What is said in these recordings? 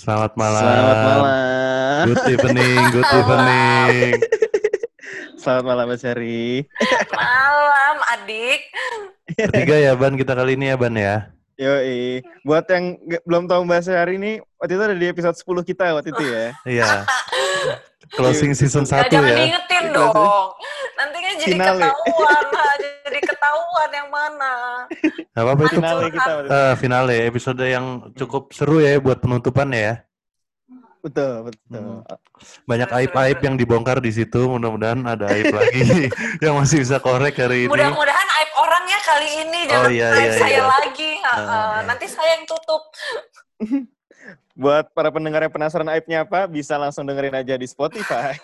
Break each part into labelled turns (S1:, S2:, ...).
S1: Selamat malam.
S2: Selamat malam.
S1: Good evening, good evening.
S2: Selamat malam Mas Heri.
S3: Malam, adik.
S1: Bertiga ya Ban kita kali ini ya Ban ya.
S2: Yoi. Buat yang belum tahu Mbak Hari ini, waktu itu ada di episode 10 kita waktu itu ya.
S1: Iya. Closing season
S3: Gak
S1: 1
S3: jangan
S1: ya.
S3: diingetin
S2: Kelas-
S3: dong. Nanti kan jadi
S2: Finale.
S3: ketahuan. jadi ketahuan yang mana.
S1: Gak apa-apa itu.
S2: Finale kita.
S1: Eh, finale episode yang cukup seru ya buat penutupan ya.
S2: Betul, betul.
S1: Hmm. Banyak aib-aib yang dibongkar di situ. Mudah-mudahan ada aib lagi yang masih bisa korek hari ini.
S3: Mudah-mudahan aib orangnya kali ini.
S1: Oh,
S3: Jangan
S1: iya,
S3: aib
S1: iya,
S3: saya
S1: iya.
S3: lagi. Ha.
S1: iya.
S3: Nanti saya yang tutup.
S2: Buat para pendengar yang penasaran aibnya apa, bisa langsung dengerin aja di Spotify.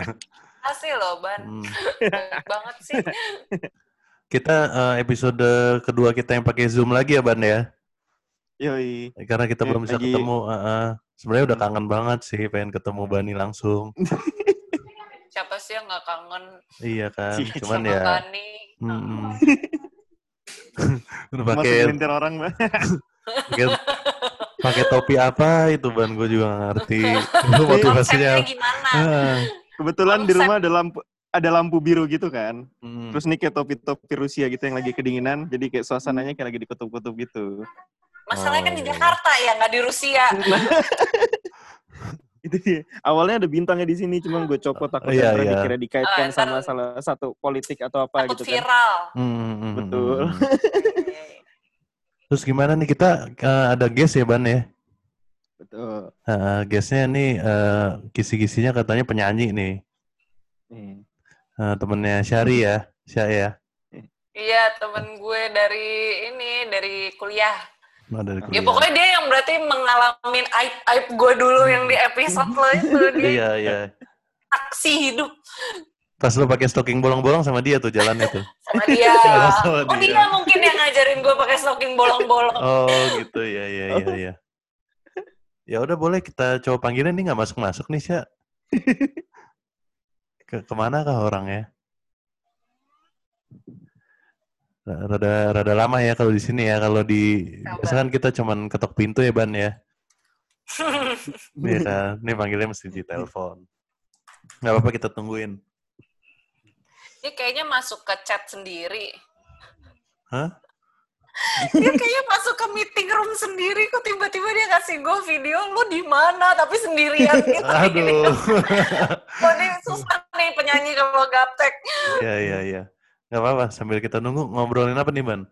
S3: Asli loh, Ban.
S1: Hmm.
S3: Banget sih.
S1: Kita eh, episode kedua kita yang pakai Zoom lagi ya Ban ya.
S2: Yoi.
S1: Karena kita
S2: Eh,
S1: belum bisa
S2: lagi-
S1: ketemu. eh, eh. Sebenarnya udah kangen banget sih pengen ketemu Bani langsung.
S3: Siapa sih yang gak kangen
S1: Iya kan.
S2: Iya,
S1: Cuman ya.
S3: Bani?
S1: mm-mm. Udah
S2: Masuk
S1: pakai
S2: orang, Mbak.
S1: Pakai pakai topi apa itu ban gue juga nggak ngerti. Itu motivasinya.
S3: Gimana?
S2: Kebetulan di rumah ada lampu ada lampu biru gitu kan.
S1: mm.
S2: Terus nih kayak topi-topi Rusia gitu yang lagi kedinginan. Jadi kayak suasananya kayak lagi dikutub-kutub gitu.
S3: Masalahnya kan
S1: Oh,
S3: di
S1: iya.
S3: Jakarta ya, nggak di Rusia.
S2: itu dia. Awalnya ada bintangnya di sini, cuma gue copot takutnya
S1: Iya,
S2: ntar
S1: iya.
S2: dikira dikaitkan
S3: Ah,
S2: sama
S3: ntar-
S2: salah satu politik atau apa
S3: Takut
S2: gitu kan.
S3: viral.
S1: Mm, mm, mm,
S2: Betul.
S1: mm. Terus gimana nih kita eh, ada guest ya ban ya?
S2: Betul.
S1: Uh, guestnya nih eh, kisi-kisinya katanya penyanyi nih.
S2: Nih.
S1: Eh, temennya Syari ya, Syah ya.
S3: Iya, temen gue dari ini, dari kuliah.
S1: Nah, dari
S3: Ya
S1: kuliah.
S3: pokoknya dia yang berarti mengalami aib-aib gue dulu yang di episode lo itu. Dia
S1: Iya iya.
S3: saksi hidup
S1: Pas lu pakai stocking bolong-bolong sama dia tuh jalannya tuh.
S3: sama dia.
S1: Sama
S3: oh
S1: dia.
S3: dia mungkin yang ngajarin gue pakai stocking bolong-bolong.
S1: Oh gitu ya ya ya ya. Ya udah boleh kita coba panggilin nih nggak masuk masuk nih Syah. Ke ke mana kah orangnya? Rada rada lama ya kalau di sini ya kalau di
S3: Sabar.
S1: biasa kan kita cuman ketok pintu ya ban ya. Iya kan. Ini panggilnya mesti di telepon. Nggak apa-apa kita tungguin.
S3: Dia kayaknya masuk ke chat sendiri.
S1: Hah?
S3: Dia kayaknya masuk ke meeting room sendiri kok tiba-tiba dia kasih gue video lu di mana tapi sendirian gitu.
S1: Aduh.
S3: Kok ini susah nih penyanyi kalau gaptek.
S1: Iya iya iya. Nggak apa-apa sambil kita nunggu ngobrolin apa nih ban?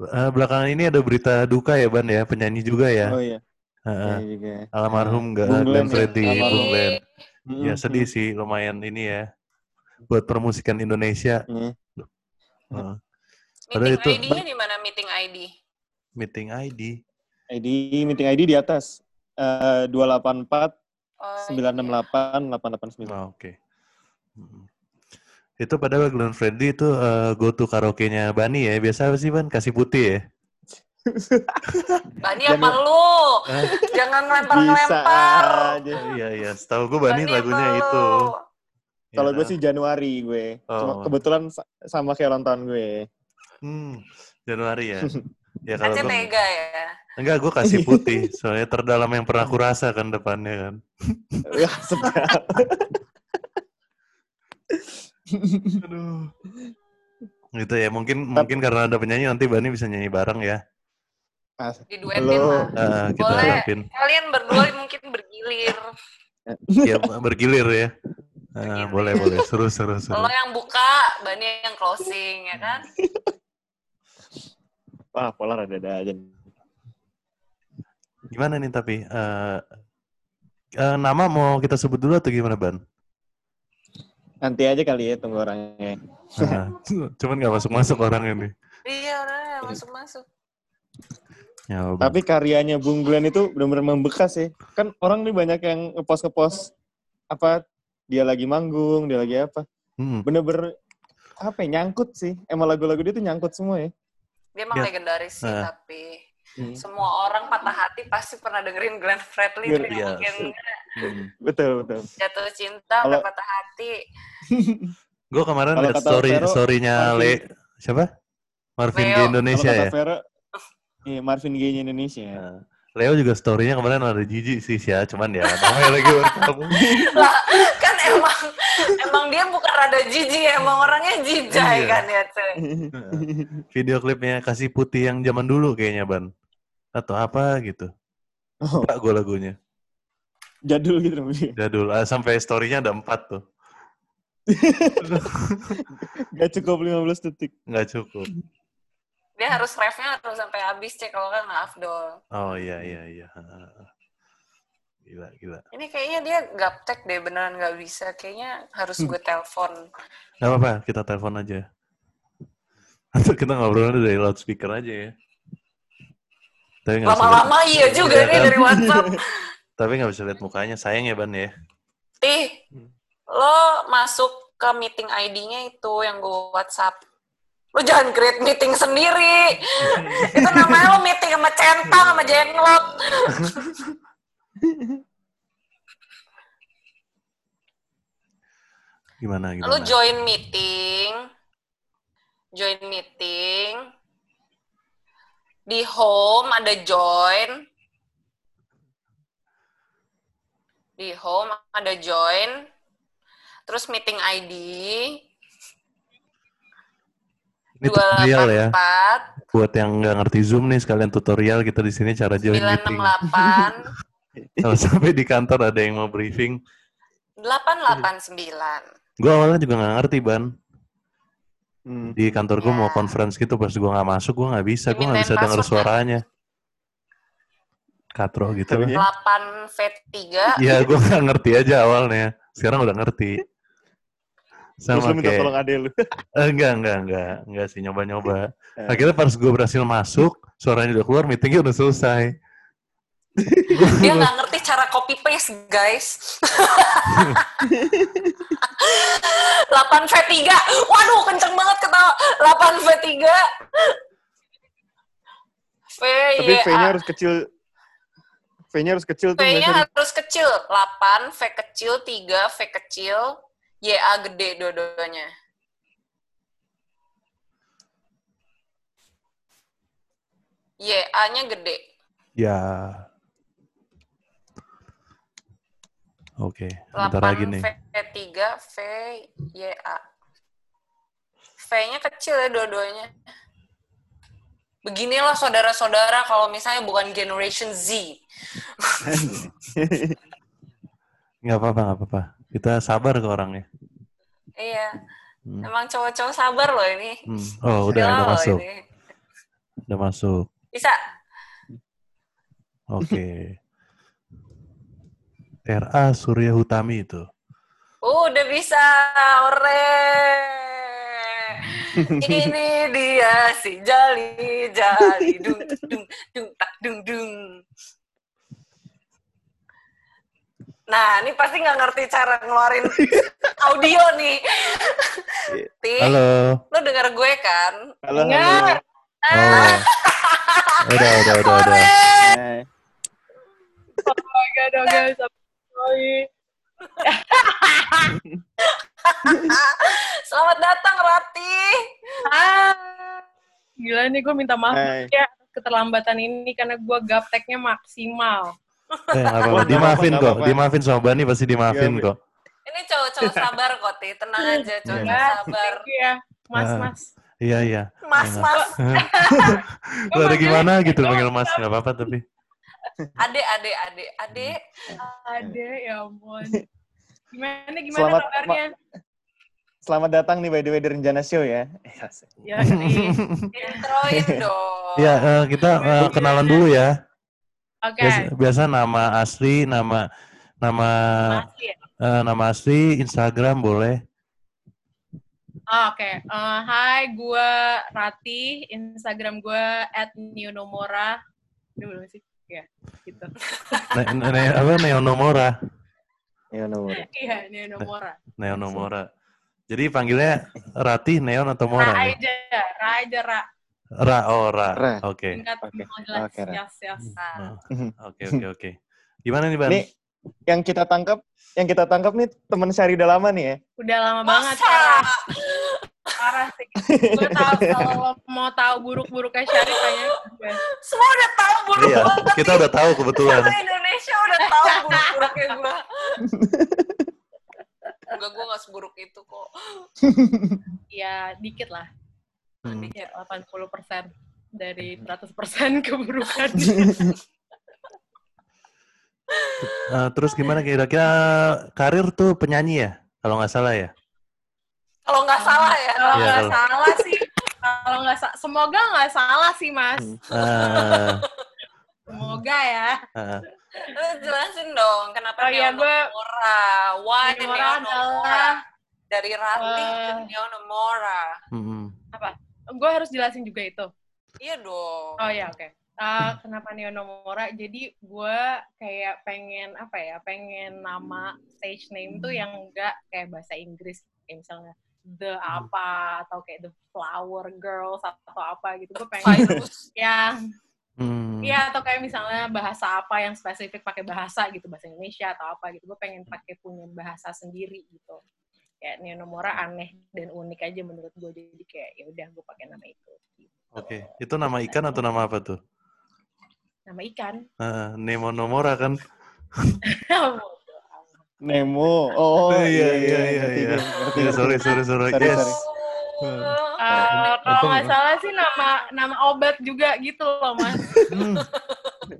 S1: Eh, belakangan ini ada berita duka ya ban ya penyanyi juga ya.
S2: Oh iya.
S1: Heeh.
S2: Iya juga.
S1: Almarhum nggak
S2: Bung
S1: Glenn
S2: ya, almarhum.
S1: Bung Glenn.
S2: Mm-mm.
S1: Ya sedih sih lumayan ini ya buat permusikan Indonesia. Heeh. Padahal
S3: Meeting
S1: itu-
S3: ID-nya di mana meeting ID?
S1: meeting ID.
S2: ID meeting ID di atas. Eh 284
S3: Oh,
S2: 968 889.
S1: Oh, Oke. Mm. Itu padahal Glenn Fredly itu eh, go to karaoke-nya Bani ya. Biasa apa sih Ban? Kasih putih ya?
S3: Bani apa lu? Jangan
S2: Bisa
S3: lempar-lempar.
S2: aja.
S1: iya iya. Setahu gue Bani, lagunya
S3: lu?
S1: itu.
S2: Kalau
S1: Ya.
S2: gue sih Januari gue. Cuma
S1: Oh.
S2: kebetulan sa- sama kayak ulang tahun gue.
S1: Hmm, Januari ya. Ya kalau
S3: Aja
S1: gua-
S3: tega ya.
S1: enggak gue kasih putih, soalnya terdalam yang pernah aku rasa kan depannya kan.
S2: Ya, sedap.
S1: Aduh. Gitu ya, mungkin mungkin karena ada penyanyi nanti Bani bisa nyanyi bareng ya.
S2: Ah,
S3: Diduetin lah.
S1: Eh, kita
S3: Boleh.
S1: harapin.
S3: Kalian berdua mungkin bergilir.
S1: Ya bergilir ya.
S3: Bergilir.
S1: boleh boleh, seru seru seru.
S3: Kalau yang buka, Bani yang closing, ya kan?
S2: Wah, polar ada-ada aja.
S1: Gimana nih tapi eh eh, nama mau kita sebut dulu atau gimana Ban?
S2: Nanti aja kali ya tunggu orangnya.
S1: Nah, cuman nggak masuk masuk orang ini.
S3: Iya, udah masuk-masuk.
S1: Ya.
S2: Tapi karyanya Bung Glenn itu benar-benar membekas ya. Kan orang nih banyak yang ngepost ngepost apa dia lagi manggung, dia lagi apa.
S1: Hmm.
S2: Bener-bener apa ya, nyangkut sih. Emang lagu-lagu dia tuh nyangkut semua ya.
S3: Dia emang
S1: Ya.
S3: legendaris sih,
S1: Nah.
S3: tapi
S2: Hmm.
S3: semua orang patah hati pasti pernah dengerin Glenn Fredly.
S2: Iya.
S3: Nggak mungkin
S1: Hmm.
S2: Betul, betul.
S3: jatuh cinta,
S2: Kalau-
S3: patah hati.
S1: Gue kemarin lihat
S2: kata
S1: story
S2: Vero,
S1: storynya
S2: Marvin-
S1: Le siapa? Marvin
S3: Leo.
S1: Gaye Indonesia
S2: Kalau
S1: ya.
S2: kata Vera, iya Marvin Gaye-nya Indonesia.
S1: Nah, Leo juga story-nya kemarin ada jijik sih ya, cuman ya namanya lagi bergabung.
S3: lah kan emang emang dia bukan rada jijik emang orangnya jijai
S1: Iya.
S3: kan ya cuy
S1: Video klipnya kasih putih yang zaman dulu kayaknya ban. Atau apa gitu.
S2: Oh,
S1: Enggak gue lagunya.
S2: jadul gitu namanya.
S1: Jadul. Ah, sampai story-nya ada empat tuh.
S2: Gak cukup 15 detik.
S1: Nggak cukup.
S3: Dia harus refnya harus sampai habis cek kalau kan nggak afdol
S1: Oh iya iya iya. Gila gila.
S3: ini kayaknya dia gaptek deh beneran nggak bisa kayaknya harus gue telepon
S1: Gak apa-apa, kita telepon aja. Atau kita ngobrol dari loudspeaker aja ya. Tapi nggak
S3: lama-lama iya juga
S1: Iya
S3: nih
S1: kan?
S3: dari WhatsApp
S1: tapi nggak bisa lihat mukanya. Sayang ya ban ya.
S3: ih lo masuk ke meeting ID-nya itu yang gue WhatsApp lo jangan create meeting sendiri. Itu namanya lo meeting sama centang sama jenglot.
S1: Gimana gimana?
S3: lo join meeting join meeting. Di home ada join. Di home ada join. Terus meeting ID
S1: Ini tutorial ya.
S3: 284
S1: Buat yang nggak ngerti Zoom nih sekalian tutorial kita di sini cara join meeting.
S3: 968
S1: Kalau sampai di kantor ada yang mau briefing,
S3: 889
S1: gue awalnya juga nggak ngerti ban.
S2: Hmm.
S1: Di kantor gue
S3: Ya.
S1: mau conference gitu, pas gue nggak masuk, gue nggak bisa, gue nggak bisa denger suaranya. Katro gitu
S2: Tapi
S1: lah.
S3: 8 V3
S1: Iya, gue nggak ngerti aja awalnya. Sekarang udah ngerti.
S2: Terus
S1: Sama
S2: lu minta
S1: kayak,
S2: tolong ade lu.
S1: Eh, enggak, enggak, enggak, enggak sih nyoba-nyoba. Akhirnya pas gue berhasil masuk, suaranya udah keluar, meetingnya udah selesai.
S3: dia nggak ngerti cara copy paste guys 8 V3 waduh kenceng banget ketawa 8 V3 V
S2: Tapi V-nya harus kecil. V-nya harus kecil tuh.
S3: V-nya harus kecil 8 V kecil 3 V kecil Y A gede dua-duanya Y A-nya gede
S1: Ya. Oke, bentar
S3: 8
S1: lagi nih.
S3: V3 V Y A. V-nya kecil ya dua-duanya. Beginilah saudara-saudara kalau misalnya bukan generation Z.
S1: Nggak apa-apa, nggak apa-apa. Kita sabar ke orangnya.
S3: Iya,
S1: Hmm.
S3: emang cowok-cowok sabar loh ini.
S1: Hmm. Oh, udah, udah masuk.
S3: ini.
S1: Udah masuk.
S3: Bisa.
S1: Oke. RA Surya Hutami itu.
S3: Uh, udah bisa. Ore. Ini dia si Jali Jali dung dung dung tak dung dung. Nah, ini pasti nggak ngerti cara ngeluarin audio nih. Ti,
S1: Halo.
S3: lu denger gue kan?
S2: Halo, halo.
S1: Oh. Udah, udah, udah, udah.
S4: Oh my god, oh guys, I'm sorry.
S3: Selamat datang Rati.
S4: Ah, gila nih gue minta maaf
S2: Hai.
S4: ya keterlambatan ini karena gue gapteknya maksimal.
S1: Eh.
S2: Wah, nggak
S1: Dimaafin kok. Dimaafin sama Bani pasti dimaafin
S2: Iya,
S1: kok.
S3: Ini cowok-cowok sabar kok, Ti. Tenang aja, cowok
S4: Ya,
S3: sabar.
S4: thank you ya, mas
S1: Ah.
S4: mas.
S1: Iya, iya.
S3: Mas,
S1: Enak.
S3: mas.
S1: Lu ada gimana gitu panggil mas, nggak apa-apa tapi.
S3: Ade, ade, ade, ade.
S4: Ada ya ampun. Gimana gimana
S2: Selamat-
S4: kabarnya?
S2: Selamat datang nih by the way di Rencana Show ya.
S4: Ya.
S3: Introin dong.
S1: Ya, eh, kita eh, kenalan dulu ya.
S4: Oke.
S1: Biasa, biasa nama asli, nama nama
S4: Masih ya?
S1: eh, nama asli, Instagram boleh.
S4: Ah, Oke, Eh, hai, gue Rati, Instagram gue at @newnomora. Ini belum sih? Ya, gitu.
S1: Ne, ne, apa Neonomora?
S2: Ya nomor.
S4: Iya, Newnomora.
S1: Neonomora. Jadi panggilnya Rati, Neon atau Mora?
S4: Ra
S1: nih?
S4: aja, Ra aja, Ra.
S1: Ra, oh Ra.
S2: Ra.
S1: Oke.
S2: Oke.
S4: mau jelas.
S2: Oke,
S1: Oke, oke. Gimana nih, Ban?
S2: Nih, yang kita tangkap, yang kita tangkap nih teman Syari udah lama nih ya.
S4: Udah lama banget,
S3: Masa?
S4: Ra. Parah sih. Gue tahu kalau mau tahu buruk-buruknya ke gue.
S3: Semua udah tahu buruk
S1: Iya,
S3: banget.
S1: kita udah tahu kebetulan.
S3: Indonesia udah tahu buruk-buruknya gue. Enggak, gue gak seburuk itu kok.
S4: Ya, dikit lah.
S1: Hmm.
S4: Dikit, 80% dari 100% keburukan.
S1: Eh, terus gimana kira-kira karir tuh penyanyi ya? Kalau nggak salah ya?
S3: Kalau nggak salah ya.
S4: Kalau nggak
S1: kalau-
S4: salah sih, kalau nggak sa- semoga nggak salah sih mas.
S1: Eh,
S4: Semoga ya.
S1: eh,
S3: Lu jelasin dong kenapa
S4: Oh
S3: Neo
S4: gue-
S3: Nomora. Why
S4: Neo Nomora? adalah
S3: Dari Rati ke
S4: eh,
S3: Neo Nomora.
S1: mm-mm.
S4: Gue harus jelasin juga itu.
S3: Iya dong.
S4: Oh ya oke. Uh, kenapa Neo Nomora? Jadi gue kayak pengen apa ya? Pengen nama stage name tuh yang enggak kayak bahasa Inggris kayak misalnya the apa atau kayak the flower girls atau apa gitu. Gue pengen yang
S1: Hmm.
S4: Iya, atau kayak misalnya bahasa apa yang spesifik pakai bahasa gitu, bahasa Indonesia atau apa gitu. Gue pengen pakai punya bahasa sendiri gitu. Kayak Neo Nomora aneh dan unik aja menurut gue. Jadi kayak ya udah gue pakai nama itu. Gitu.
S1: Oke, itu nama ikan atau nama apa tuh?
S4: Nama ikan.
S1: Eh, Nemo Nomora kan?
S2: Nemo. Oh,
S1: iya iya iya
S2: ngerti,
S1: iya.
S2: ngerti,
S1: Iya,
S2: ngerti.
S1: sorry sorry sorry.
S2: Sorry,
S1: Yes.
S2: sorry.
S4: Eh, kalau nggak salah sih nama nama obat juga gitu loh mas.
S1: Hmm.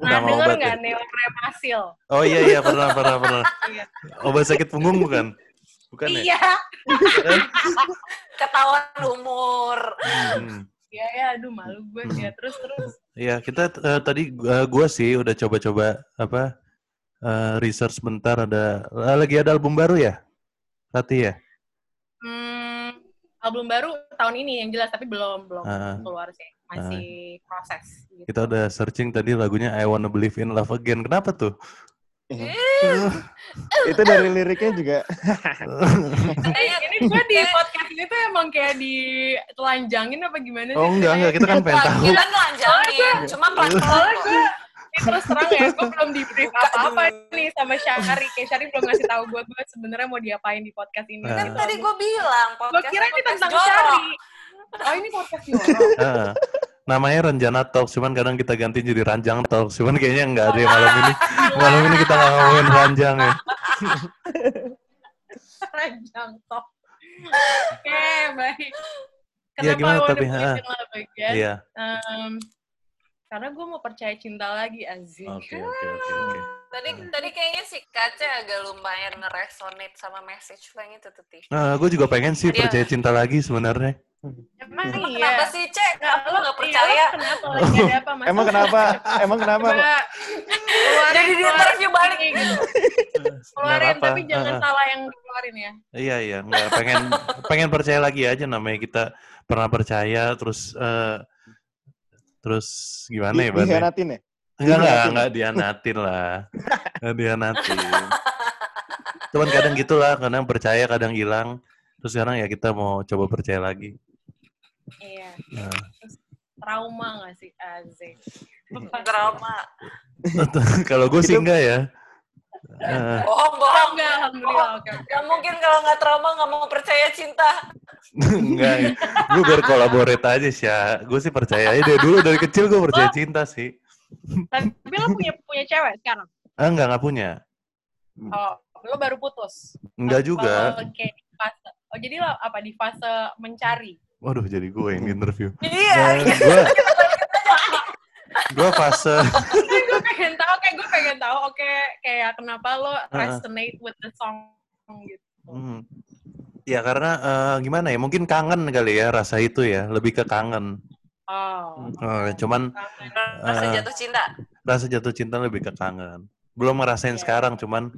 S4: Nah
S1: Nama
S4: denger
S1: obat
S4: nggak
S1: ya?
S4: Neopremasil?
S1: Oh iya iya pernah pernah pernah.
S4: Iya.
S1: Obat sakit punggung bukan? Bukan ya?
S4: Iya.
S3: Ketahuan umur.
S1: Hmm.
S4: Iya ya, aduh malu gue ya terus terus.
S1: Iya, kita eh, tadi eh, gua sih udah coba-coba apa eh, research bentar ada eh, lagi ada album baru ya? Rati ya?
S4: Hmm, album baru tahun ini yang jelas tapi belum belum
S1: Ah.
S4: keluar sih masih proses. Gitu.
S1: Kita udah searching tadi lagunya I Wanna Believe in Love Again. Kenapa tuh?
S2: Itu dari liriknya juga.
S4: Ini, ini gue di podcast ini tuh emang kayak ditelanjangin apa gimana sih?
S1: oh enggak enggak, kita kan pengen tahu.
S3: Kita nelanjangin, cuma pelan-pelan
S4: gue terus terang ya, gue belum di brief apa-apa nih sama Syari. Kayak Syari belum ngasih tahu gue, gue sebenarnya mau diapain di podcast ini.
S1: Nah.
S3: Kan tadi gue bilang,
S4: Gue
S3: podcast
S4: kira ini tentang
S3: jorok.
S4: Syari. Oh ini podcast jorok.
S1: Namanya Renjana Talks, cuman kadang kita ganti jadi Ranjang Talks. Cuman kayaknya nggak ada yang malam ini. Malam ini kita nggak ngomongin ranjang ya.
S4: Ranjang top. Oke, baik.
S1: Iya, gimana
S4: Kenapa
S1: tapi,
S4: Wanna
S1: ha?
S4: Believe in Love Again?
S1: Iya.
S4: Em, karena gue mau percaya cinta lagi, Aziz.
S1: Oke oke oke.
S3: Tadi tadi kayaknya si Kaca agak lumayan ngeresonate sama message lo yang itu tuh.
S1: Nah, gue juga pengen sih
S3: Dia-
S1: percaya cinta lagi sebenarnya.
S4: Emang
S3: Emang
S4: iya.
S3: Kenapa sih, Cek? Lu
S4: lo
S3: nggak
S4: iya,
S3: percaya?
S4: lo kenapa lagi ada apa masalah?
S2: Emang kenapa? Emang kenapa?
S4: Coba keluarin,
S3: Jadi di interview balik.
S4: gitu. Keluarin, tapi jangan
S1: Heeh.
S4: salah yang dikeluarin ya.
S1: Iya iya, nggak pengen pengen percaya lagi aja namanya kita pernah percaya terus eh, terus gimana ya,
S2: Di,
S1: Ban? ya?
S2: dihianatin ya?
S1: Enggak, enggak, enggak dianatin lah. Enggak dianatin. Cuman kadang gitulah, kadang percaya, kadang hilang. Terus sekarang ya kita mau coba percaya lagi.
S4: Iya.
S1: Nah,
S4: Trauma gak sih, Aziz?
S3: Drama.
S1: kalau gue sih enggak ya. Eh,
S3: Bohong,
S4: Oh,
S3: bohong.
S4: enggak, alhamdulillah. Oke.
S3: Gak mungkin kalau nggak trauma nggak mau percaya cinta.
S1: enggak, gue berkolaborate aja sih ya. Gue sih percaya aja dari dulu dari kecil gue percaya cinta sih.
S4: Tapi lo punya punya cewek sekarang?
S1: Ah, enggak, enggak punya.
S4: Oh, lo baru putus?
S1: Enggak juga.
S4: Oh, Oke, di fase. Oh, jadi lo apa di fase mencari?
S1: Waduh, jadi gue yang interview.
S3: Iya.
S1: gue gue fase
S4: gue pengen tahu, kayak gue pengen tahu, oke, kayak kenapa lo resonate with the song gitu.
S1: Hmm. Ya karena eh, gimana ya? Mungkin kangen kali ya rasa itu ya, lebih ke kangen.
S4: Oh.
S1: Oh, cuman
S3: Rasa
S1: Eh.
S3: jatuh cinta.
S1: rasa jatuh cinta lebih ke kangen. Belum ngerasain
S4: Iya.
S1: sekarang, cuman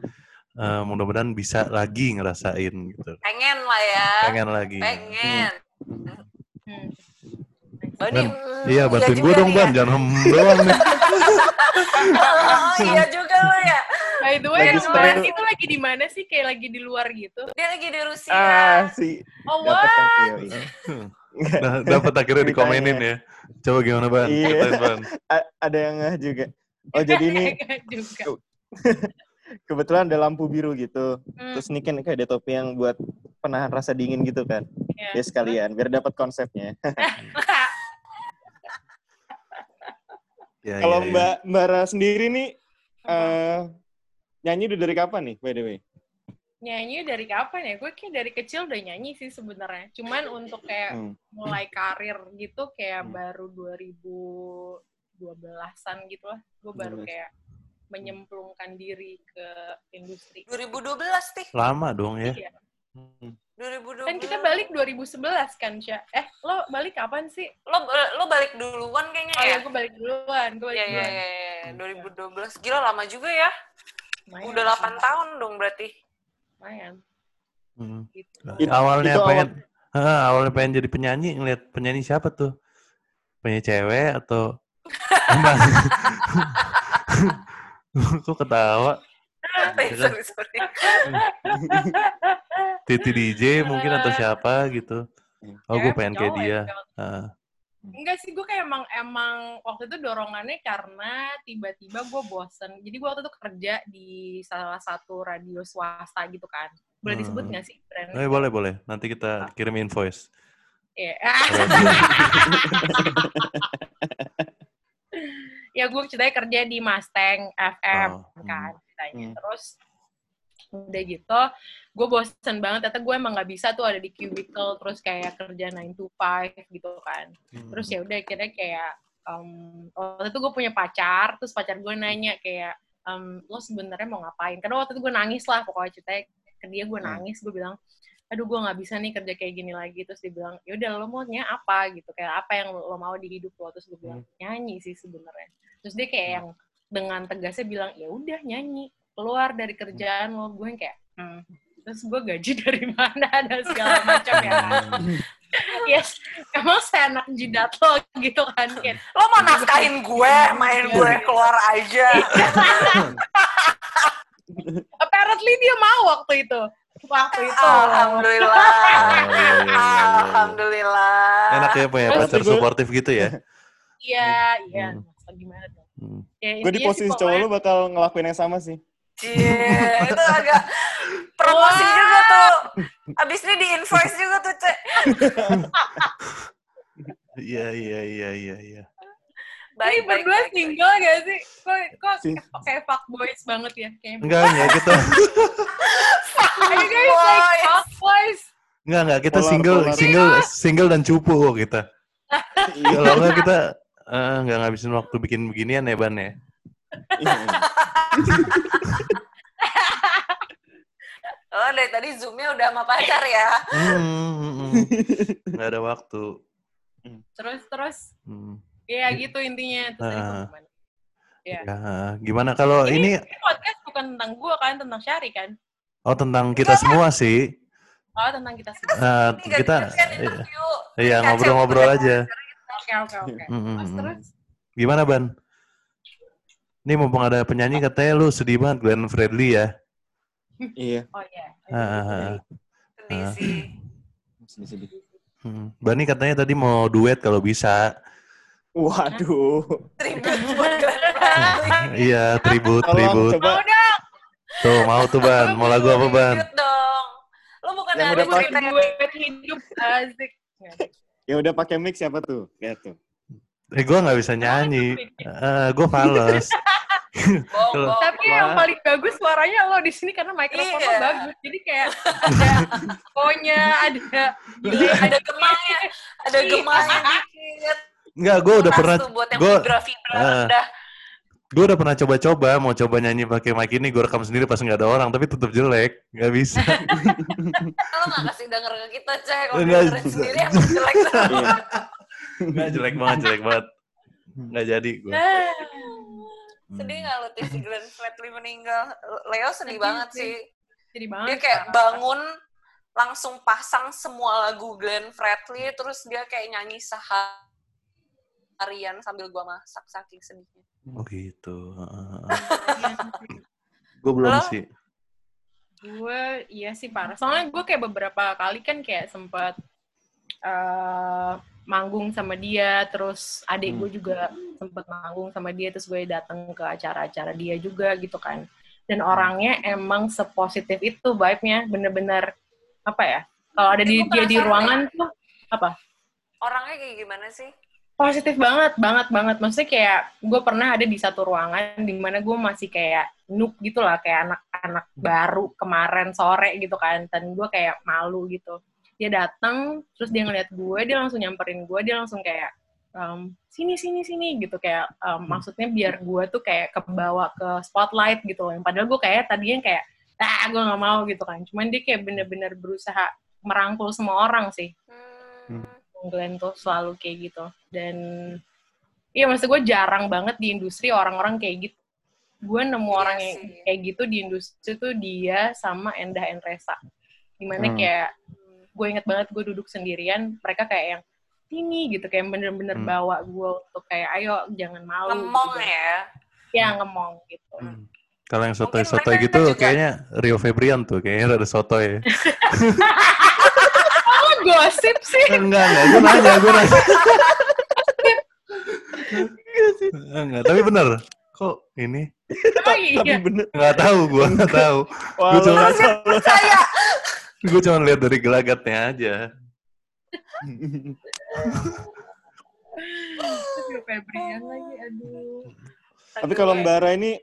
S1: eh, mudah-mudahan bisa lagi ngerasain gitu.
S3: Pengen lah ya.
S1: Pengen lagi.
S3: Pengen.
S4: Hmm.
S3: Bani,
S1: Ban,
S3: mm,
S1: iya bantuin
S3: juga
S1: gue dong ban,
S3: ya.
S1: jangan hem doang nih.
S3: Oh, iya juga lo ya.
S4: By the way,
S2: Lagi
S4: yang. Rani itu lagi di mana sih? Kayak lagi di luar gitu.
S3: Dia lagi di Rusia.
S2: Ah, si
S4: Oh,
S2: kan iya, iya.
S1: Nah, dapat akhirnya dikomenin ya. Coba gimana ban?
S2: Iya.
S1: Ban.
S2: A- ada yang ngeh juga. Oh jadi ini
S4: juga.
S2: kebetulan ada lampu biru gitu.
S4: Hmm.
S2: Terus ini kan kayak ada topi yang buat penahan rasa dingin gitu kan.
S4: Iya.
S2: Ya sekalian, biar dapat konsepnya.
S1: Ya,
S2: Kalau
S1: ya, ya.
S2: Mbak Mbara sendiri nih, eh nyanyi udah dari kapan nih, by the way?
S4: nyanyi dari kapan ya? Gue kayak dari kecil udah nyanyi sih sebenarnya. Cuman untuk kayak
S2: Hmm.
S4: mulai karir gitu kayak
S2: Hmm.
S4: baru 2012-an gitu lah. Gue baru
S2: 12.
S4: kayak menyemplungkan diri ke industri.
S3: 2012 tih.
S1: Lama dong ya.
S4: Iya.
S2: Hmm.
S3: 2012.
S4: Kan kita balik 2011 kan, Sya? Eh, lo balik kapan sih?
S3: Lo lo balik duluan kayaknya
S4: Oh
S3: ya?
S4: ya, gue balik duluan. Gue balik
S3: Iya, iya,
S4: duluan.
S3: iya, iya. 2012. Gila lama juga ya.
S4: Lumayan
S3: Udah
S4: sih.
S3: 8 tahun dong berarti.
S4: Lumayan.
S1: Hmm.
S4: Gitu.
S2: Itu-
S1: awalnya
S2: itu
S1: pengen Hah, awalnya pengen jadi penyanyi ngeliat penyanyi siapa tuh? Penyanyi cewek atau. Kok ketawa?
S3: Eh, sorry, sorry.
S1: Titi DJ mungkin atau siapa gitu. Oh, gue pengen kayak dia.
S4: ya? Cowok.
S1: Ah.
S4: Enggak sih, gue kayak emang emang waktu itu dorongannya karena tiba-tiba gue bosen. Jadi gue waktu itu kerja di salah satu radio swasta gitu kan. Boleh
S1: Hmm.
S4: disebut nggak sih brand?
S1: Eh, boleh, boleh. Nanti kita kirim invoice.
S4: Iya. ya gue ceritanya kerja di Mustang FM
S1: Oh,
S4: kan ceritanya.
S2: Hmm.
S4: Terus udah gitu, gue bosen banget. Ternyata gue emang nggak bisa tuh ada di cubicle terus kayak kerja 9 to 5 gitu kan. Terus ya udah akhirnya kayak um, waktu itu gue punya pacar, terus pacar gue nanya kayak um, lo sebenarnya mau ngapain? Karena waktu itu gue nangis lah pokoknya ceritanya ke dia gue
S2: Hmm.
S4: nangis, gue bilang aduh gue nggak bisa nih kerja kayak gini lagi. Terus dia bilang ya udah lo maunya apa? Gitu kayak apa yang lo mau di hidup lo? Terus gue bilang nyanyi sih sebenarnya. Terus dia kayak yang dengan tegasnya bilang ya udah nyanyi. Keluar dari kerjaan lo gue yang kayak hmm. terus gue gaji dari mana? Dan segala macam ya. Yes emang saya anak jidat lo gitu kan kayak
S3: Lo mau nafkahin gue, main gue keluar aja.
S4: apparently dia mau waktu itu waktu itu
S3: Alhamdulillah.
S1: Iya, iya, iya.
S3: Alhamdulillah.
S1: Enak ya punya
S2: Terus
S1: pacar suportif gitu ya.
S4: iya iya
S1: Hmm.
S4: Gimana dong
S1: Hmm.
S4: ya,
S2: Gue di posisi cowok
S4: pokoknya-
S2: lu bakal ngelakuin yang sama sih.
S3: Cie, itu agak promosi
S4: Wah.
S3: juga tuh. Abis ini di invoice juga tuh, Cek.
S1: Iya, iya, iya, iya, iya.
S4: Ini
S3: Baik, baik,
S4: berdua
S3: baik.
S4: single gak sih? Kok, kok
S2: Sih.
S4: kayak fuckboys banget ya? Kayak,
S1: Enggak, enggak kita
S4: Ayo guys, like
S3: Boys.
S4: fuckboys.
S1: enggak, enggak kita
S2: Polar,
S1: single,
S2: polar.
S1: single, single dan cupu kok kita.
S2: Iya.
S1: Kalau enggak kita eh, enggak ngabisin waktu bikin beginian ya, Ban ya.
S2: Iya.
S3: Oh, dari tadi Zoom-nya udah sama pacar ya.
S1: Hmm, hmm, hmm. Enggak ada waktu.
S4: Terus, terus.
S1: Hmm.
S4: Ya gitu intinya. Terus gua gimana? Ya.
S1: Ya, gimana kalau ini
S4: Ini podcast bukan tentang gua kan, tentang Syari kan?
S1: oh tentang kita semua sih.
S4: Oh, tentang kita semua.
S1: Nah,
S3: Ini
S1: kita iya
S3: Kacau,
S1: ngobrol-ngobrol aja.
S4: Oke, oke, oke.
S1: Hmm,
S4: Terus,
S1: hmm.
S4: terus.
S1: Gimana, Ban? Ini mumpung ada penyanyi katanya lu sedih banget Glenn Fredly ya.
S2: Iya.
S4: Oh iya.
S1: Ah.
S3: Sedih sih.
S2: Sedih-sedih.
S1: Hmm. Bani katanya tadi mau duet kalau bisa.
S2: Waduh.
S3: Tribut buat
S1: iya, tribut, tribut.
S2: coba
S4: Mau dong.
S1: Tuh, mau tuh Ban. Mau lagu apa Ban?
S3: Dong. Lo bukan
S2: Yang
S3: ada
S2: udah pakai-
S3: cerita
S4: hidup asik.
S2: yang udah pakai mic siapa tuh? Lihat tuh.
S1: Eh, gue nggak bisa nyanyi. Eh, gue fals.
S4: Tapi yang paling bagus suaranya lo di sini karena mikrofon lo
S3: Iya.
S4: bagus. Jadi kayak ada konya, ada delay,
S3: Ada gemanya, ada
S4: Iya.
S3: gemanya dikit.
S1: Enggak, gue udah pernah,
S3: tuh buat yang
S1: gue
S3: rendah.
S1: gue udah pernah coba-coba mau coba nyanyi pakai mic ini, gue rekam sendiri pas nggak ada orang, tapi tetap jelek, nggak bisa.
S3: Lo gak kasih denger ke kita, Cek. Kalau dengerin sendiri emang jelek banget.
S2: Iya.
S1: Nggak jelek banget, jelek banget. Nggak jadi gue.
S3: Sedih gak lo si Glenn Fredly meninggal? Leo sedih
S4: Sedih
S3: banget
S4: sih.
S3: sih.
S4: Jadi
S3: Dia
S4: banget.
S3: kayak bangun, langsung pasang semua lagu Glenn Fredly, terus dia kayak nyanyi seharian sambil gua masak saking sedihnya.
S1: Oh gitu. gue belum
S3: Lo?
S1: sih.
S4: Gue iya sih parah. Soalnya gue kayak beberapa kali kan kayak sempat eh, manggung sama dia, terus adik
S2: Hmm.
S4: gue juga sempat manggung sama dia, terus gue datang ke acara-acara dia juga gitu kan. Dan orangnya emang sepositif itu vibe-nya, bener-bener apa ya? kalau ada di
S3: Gue
S4: dia di ruangan tuh apa
S3: Orangnya kayak gimana sih?
S4: Positif banget banget banget. Maksudnya kayak gue pernah ada di satu ruangan di mana gue masih kayak noob gitu lah kayak anak-anak baru kemarin sore gitu kan. Dan gue kayak malu gitu. Dia datang terus dia ngeliat gue dia langsung nyamperin gue dia langsung kayak um, sini sini sini gitu. Kayak um, maksudnya biar gue tuh kayak kebawa ke spotlight gitu loh. Yang padahal gue kayak tadinya kayak ah gue nggak mau gitu kan. Cuman dia kayak bener-bener berusaha merangkul semua orang sih.
S3: Hmm.
S4: Glenn tuh selalu kayak gitu dan iya maksud gue jarang banget di industri orang-orang kayak gitu gue nemu
S3: Iya
S4: orang yang kayak gitu di industri tuh dia sama Endah Enresa di mana
S2: Hmm.
S4: kayak gue inget banget gue duduk sendirian mereka kayak yang ini gitu kayak bener-bener
S1: Hmm.
S4: bawa gue untuk kayak ayo jangan malu
S3: Ngemong
S4: gitu.
S3: ya.
S4: ya ngemong gitu
S1: Hmm. Kalau yang sotoy-sotoy gitu
S3: juga-
S1: kayaknya Rio Febrian tuh kayaknya ada sotoy.
S4: gosip sih
S1: enggak, enggak. Gue nanya, gue nanya. enggak, tapi bener. Kok ini?
S4: oh iya
S2: Tapi bener.
S1: Nggak tahu, gue nggak tahu.
S2: Lu
S1: cuma-.
S3: Percaya.
S1: Gue cuma lihat dari gelagatnya aja.
S4: Febrian lagi aduh
S2: Tapi kalau Mbak Ra ini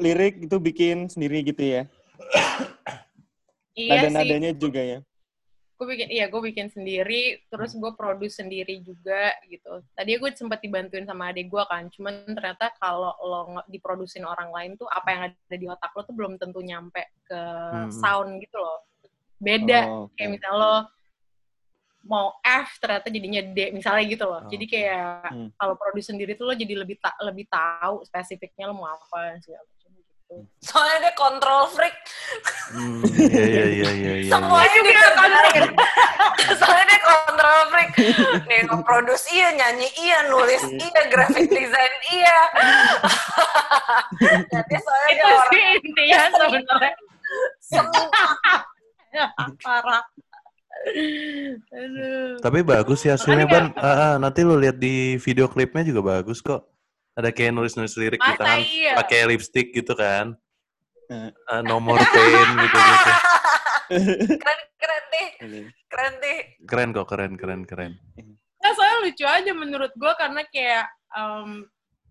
S2: lirik itu bikin sendiri gitu ya?
S4: iya sih
S2: Nada-nadanya juga ya?
S4: Gue bikin iya gue bikin sendiri terus gue produce sendiri juga gitu tadi gue sempat dibantuin sama adik gue kan cuman ternyata kalau lo diprodusin orang lain tuh apa yang ada di otak lo tuh belum tentu nyampe ke
S1: Hmm.
S4: sound gitu loh beda
S2: Oh, oke.
S4: kayak misalnya lo mau F ternyata jadinya D misalnya gitu loh
S1: Oh,
S4: jadi kayak
S2: Hmm.
S4: kalau produce sendiri tuh lo jadi lebih ta- lebih tahu spesifiknya lo mau apa segala macam gitu
S3: Soalnya dia control freak.
S1: Hmm, iya, iya, iya, iya, iya. iya.
S3: Dikerjain. Soalnya dia control freak. Nih nge-produce iya, nyanyi iya, nulis iya, graphic design iya. Jadi soalnya dia
S4: itu
S3: orang
S4: sih intinya sebenarnya parah aduh
S1: Tapi bagus sih hasilnya, Ban. Ah, ah, nanti lu lihat di video klipnya juga bagus kok. Ada kayak nulis-nulis lirik di
S4: Masa
S1: tangan,
S4: iya?
S1: pakai lipstick gitu kan.
S2: Eh.
S1: Ah, no more pain gitu-gitu.
S3: Keren keren deh, keren deh.
S1: Keren kok, keren, keren, keren.
S4: Nah, soalnya lucu aja menurut gue karena kayak em,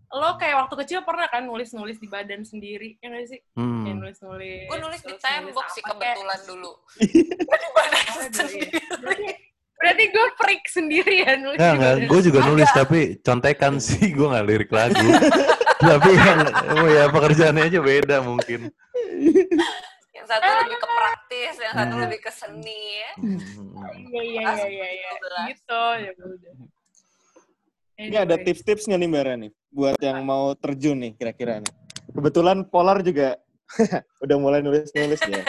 S4: lo kayak waktu kecil pernah kan nulis-nulis di badan sendiri, ya nggak sih? Kayak
S1: Hmm.
S4: nulis-nulis.
S3: Gue nulis di tembok
S4: nulis
S3: sih kebetulan dulu. Di badan
S4: kayak- iya.
S3: sendiri.
S4: Berarti, berarti gue freak sendiri ya nulis badan.
S1: Gue juga nulis, tapi contekan sih. Gue nggak lirik lagu. tapi yang, oh ya pekerjaannya aja beda mungkin.
S3: Yang satu lebih ke praktis, yang satu
S1: Hmm.
S3: lebih ke seni ya.
S4: Iya, iya, iya, iya, iya. Gitu, ya udah.
S2: Ini ada
S4: Anyway.
S2: tips-tipsnya nih Mbak Ra nih, buat yang mau terjun nih kira-kira nih. Kebetulan Polar juga udah mulai nulis-nulis ya.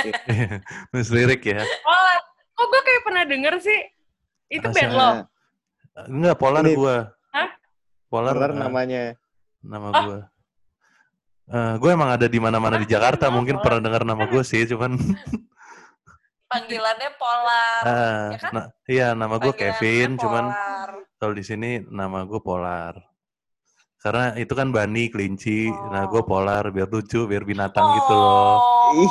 S1: nulis lirik ya.
S4: Oh, kok gue kayak pernah denger sih? Itu band lo?
S1: Enggak, Polar gue.
S4: Hah?
S1: Polar,
S2: Polar
S1: eh,
S2: namanya.
S1: nama
S4: Oh.
S1: gue. Gue emang ada di mana-mana di Jakarta,
S4: Oh,
S1: mungkin pernah dengar nama gue sih, cuman
S3: Panggilannya Polar.
S1: ah,
S3: ya kan?
S1: nah, iya nama gue Kevin, cuman
S3: Polar.
S1: kalau di sini nama gue Polar. Karena itu kan Bani, kelinci, nah gue
S3: Oh.
S1: Polar biar lucu, biar binatang gitu loh.
S3: Oh,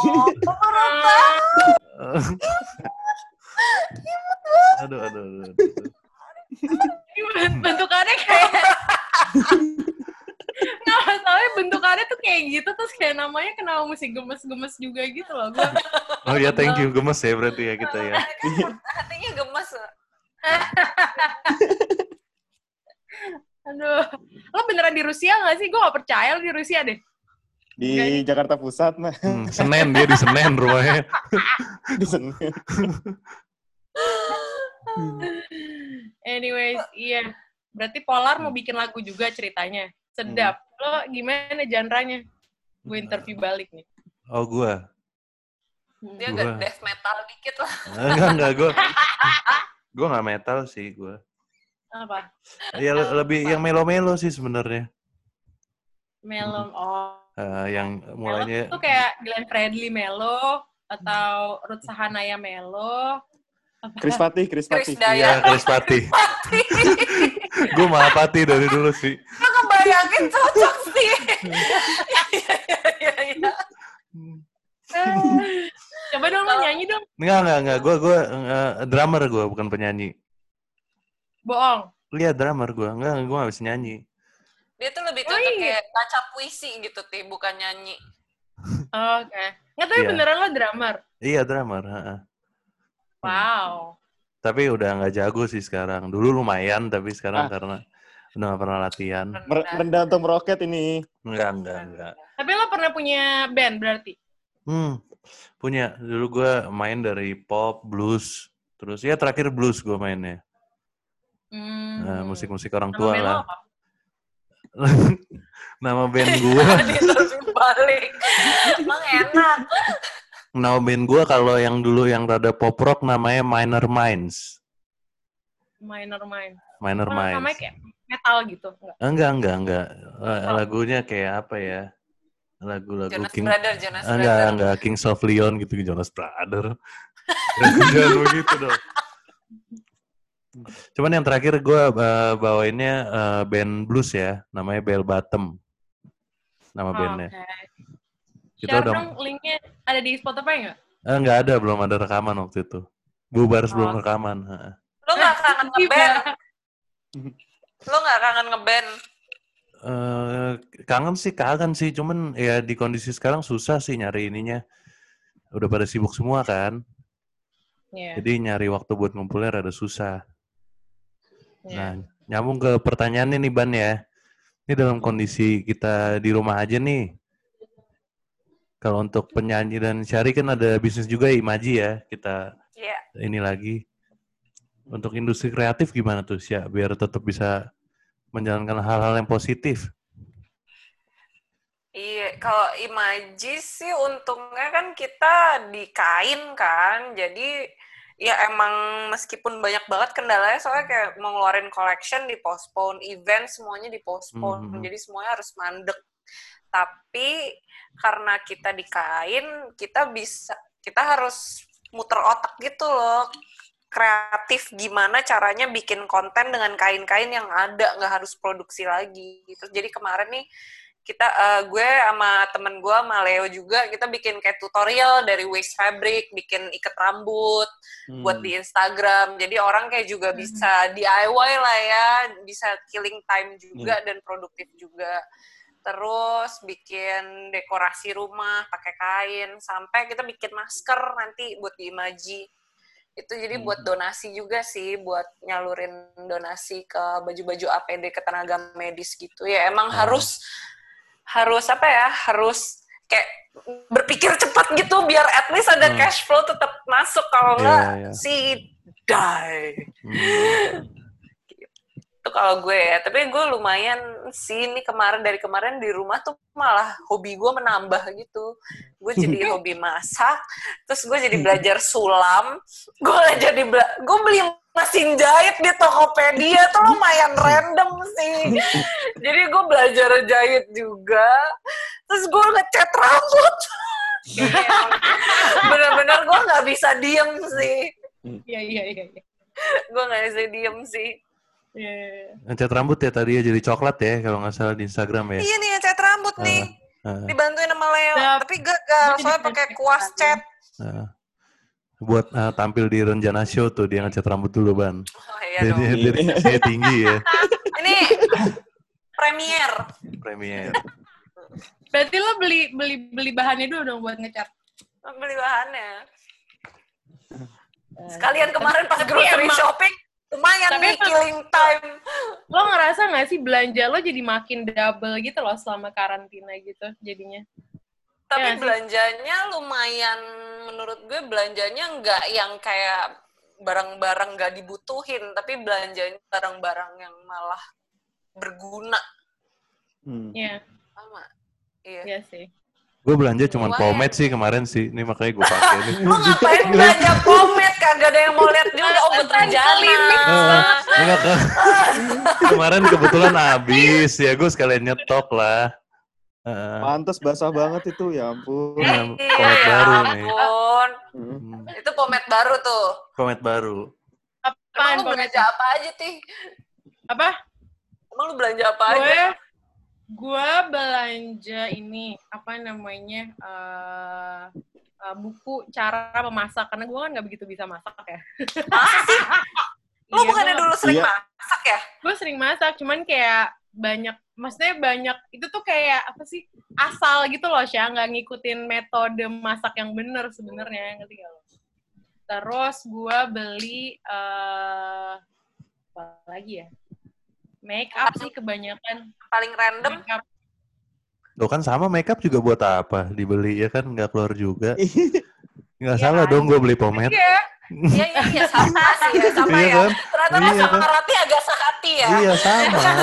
S1: aduh, aduh, aduh, aduh.
S4: bentukannya kayak nggak masalahnya bentukannya tuh kayak gitu terus kayak namanya kenapa mesti gemes-gemes juga gitu loh gue
S1: Oh ya, thank you, gemes ya berarti ya kita ya.
S3: Kan hatinya gemes.
S4: aduh lo beneran di Rusia nggak sih gue gak percaya lo di Rusia deh
S2: Di Jakarta Pusat mah.
S1: Hmm, Senen dia di Senen rumahnya.
S2: Di Senen.
S4: anyways iya berarti Polar mau bikin lagu juga ceritanya sedap lo gimana genre-nya gue interview balik nih
S1: Oh gue,
S3: Dia
S1: Gua-
S3: agak death metal dikit lah.
S1: enggak enggak gue, gue nggak metal sih gue.
S4: apa
S1: Ya le- lebih yang melo-melo sih sebenarnya.
S4: Melon oh
S1: Eh, yang
S4: Melo
S1: mulainya
S4: tuh kayak Glenn Fredly Melo atau Ruth Sahanaya Melo
S2: Chris Patih, Chris Patih.
S1: Iya. Chris Pati. gue Mahapati dari dulu sih.
S3: Ngebayangin cocok sih. Iya, iya, iya, iya.
S4: Coba dong lo nyanyi dong.
S1: Enggak, enggak, enggak. Gue, gue eh, drummer gue, bukan penyanyi.
S4: Bohong.
S1: Lihat drummer gue. Enggak, gue gak bisa nyanyi.
S3: Dia tuh lebih
S4: Oh,
S3: cocok
S4: iya.
S3: kayak baca puisi gitu, Ti, bukan nyanyi.
S4: Oh, Oke. Nggak tahu
S1: Iya.
S4: beneran lo drummer.
S1: Iya, drummer. heeh.
S4: Wow.
S1: Tapi udah nggak jago sih sekarang. Dulu lumayan, tapi sekarang
S2: Ah.
S1: karena udah gak pernah latihan.
S2: Mer- rendah untuk meroket ini.
S1: Enggak, enggak, enggak.
S4: Tapi lo pernah punya band berarti?
S1: Hmm, punya. Dulu gue main dari pop, blues. Terus ya terakhir blues gue mainnya.
S4: Hmm.
S1: Nah, musik-musik orang
S4: Nama
S1: tua lah.
S4: apa?
S1: Nama band gue,
S3: balik. Emang enak.
S1: nama band gue kalau yang dulu yang rada pop rock namanya Minor Minds.
S4: Minor Mind.
S1: Minor Minds.
S4: namanya kayak metal gitu. Enggak.
S1: Enggak, enggak, enggak.
S4: Oh.
S1: Lagunya kayak apa ya? Lagu-lagu
S3: Jonas
S1: King
S3: Brother, Jonas
S1: enggak,
S3: Brother.
S1: enggak Kings of Leon gitu Jonas Brother. Jangan begitu dong. Cuman yang terakhir gue bawainnya eh, band blues ya, namanya Bell Bottom. Nama bandnya.
S4: Oke.
S1: Kita
S4: Share
S1: udah
S4: dong linknya ada di Spotify nggak?
S1: eh, enggak ada, belum ada rekaman waktu itu. Bubar sebelum
S4: Oh.
S1: rekaman. heeh.
S3: Lo gak kangen
S4: Iya.
S3: Lo gak kangen ngeband?
S1: Eh, kangen sih, kangen sih. Cuman ya di kondisi sekarang susah sih nyari ininya. Udah pada sibuk semua kan.
S4: Iya.
S1: Jadi nyari waktu buat ngumpulnya rada susah.
S4: iya.
S1: Nah, nyambung ke pertanyaannya nih Ban ya. Ini dalam kondisi kita di rumah aja nih. Kalau untuk penyanyi dan Syari kan ada bisnis juga Imaji ya. Kita
S3: Iya.
S1: ini lagi. Untuk industri kreatif gimana tuh Sya? Biar tetap bisa menjalankan hal-hal yang positif.
S3: Iya, kalau imaji sih untungnya kan kita di kain kan, jadi ya emang meskipun banyak banget kendalanya soalnya kayak mau ngeluarin collection di postpone, event semuanya di postpone,
S1: Mhm.
S3: jadi semuanya harus mandek. Tapi karena kita di kain, kita bisa kita harus muter otak gitu loh, kreatif gimana caranya bikin konten dengan kain-kain yang ada, nggak harus produksi lagi. Terus jadi kemarin nih kita eh, gue sama temen gue sama Leo juga kita bikin kayak tutorial dari waste fabric bikin ikat rambut buat di Instagram. Jadi orang kayak juga
S4: Hmm.
S3: bisa DIY lah ya bisa killing time juga dan produktif juga. Terus bikin dekorasi rumah pakai kain sampai kita bikin masker nanti buat di Imaji itu jadi buat donasi juga sih buat nyalurin donasi ke baju-baju APD ke tenaga medis gitu ya emang
S1: Ah.
S3: harus harus apa ya harus kayak berpikir cepat gitu biar at least ada
S1: Hmm.
S3: cash flow tetap masuk kalau enggak
S1: iya.
S3: si die
S1: Hmm.
S3: Itu kalau gue ya. Tapi gue lumayan sih ini kemarin dari kemarin di rumah tuh malah hobi gue menambah gitu. Gue jadi hobi masak terus gue jadi belajar sulam. Gue jadi bela- gue beli mesin jahit di Tokopedia tuh lumayan random sih. Jadi gue belajar jahit juga. Terus gue ngecat rambut. Bener-bener gue nggak bisa diem sih.
S4: Iya, iya, iya. iya.
S3: gue nggak bisa diem sih
S4: Iya.
S1: Ngecat rambut ya tadi ya jadi coklat ya kalau nggak salah di Instagram ya.
S3: iya nih ngecat rambut nih
S1: Ah,
S3: dibantuin sama Leo
S4: Siap.
S3: tapi gagal
S4: Jadi
S3: soalnya pakai kuas cat
S1: ah. Buat ah, tampil di rencana show tuh dia ngecat rambut dulu ban.
S3: oh, iya
S1: Jadi
S3: dong.
S1: dari saya tinggi ya
S3: ini premier
S1: premier.
S4: Berarti lo beli beli beli bahannya dulu dong buat ngecat.
S3: beli bahannya sekalian kemarin pas grocery shopping lumayan
S4: Tapi
S3: nih killing time
S4: Lo ngerasa nggak sih belanja lo jadi makin double gitu loh selama karantina gitu jadinya?
S3: tapi
S4: Iya sih.
S3: belanjanya lumayan menurut gue belanjanya nggak yang kayak barang-barang nggak dibutuhin tapi belanjanya barang-barang yang malah berguna
S2: Hmm.
S4: Iya,
S3: sama iya
S4: iya sih.
S1: Gue belanja cuman
S3: Lumayan.
S1: pomade sih kemarin sih. Ini makanya gue pakai nih.
S3: Lu ngapain belanja pomade? Kagak ada yang mau lihat juga. Oh, Rajana.
S1: Ah, enggak kan. Kemarin kebetulan habis ya gue sekalian nyetok lah. Ah,
S2: Pantes basah banget itu, ya ampun.
S1: Iya, pomade
S3: ya
S1: baru nih.
S3: ampun.
S2: Hmm.
S1: hmm,
S3: Itu pomade baru tuh.
S1: pomade baru.
S3: Emang
S4: Apaan
S3: lu belanja apa aja, Tih?
S4: Apa?
S3: Emang lu belanja apa aja?
S4: Gue belanja ini apa namanya? eh uh, buku cara memasak karena gue kan nggak begitu bisa masak ya.
S3: Masa sih? Lu
S4: Iya,
S3: bukannya dulu sering
S2: Iya.
S3: masak ya?
S4: gue sering masak cuman kayak banyak maksudnya banyak itu tuh kayak apa sih asal gitu loh Syah nggak ngikutin metode masak yang bener sebenarnya ngerti gak lo terus gue beli eh apa lagi ya make up sih kebanyakan
S3: Paling random.
S4: make up
S1: Lo kan sama makeup juga buat apa? Dibeli ya kan nggak keluar juga. Nggak
S4: Iya
S1: salah
S4: kan?
S1: dong gue beli pomade.
S4: iya
S3: Iya, iya, iya. Sama sih ya. Sama
S1: Iya
S3: ya.
S1: kan?
S3: Ternyata
S1: Iya
S3: sama
S1: kan?
S3: Rati agak sehati ya.
S1: Iya sama.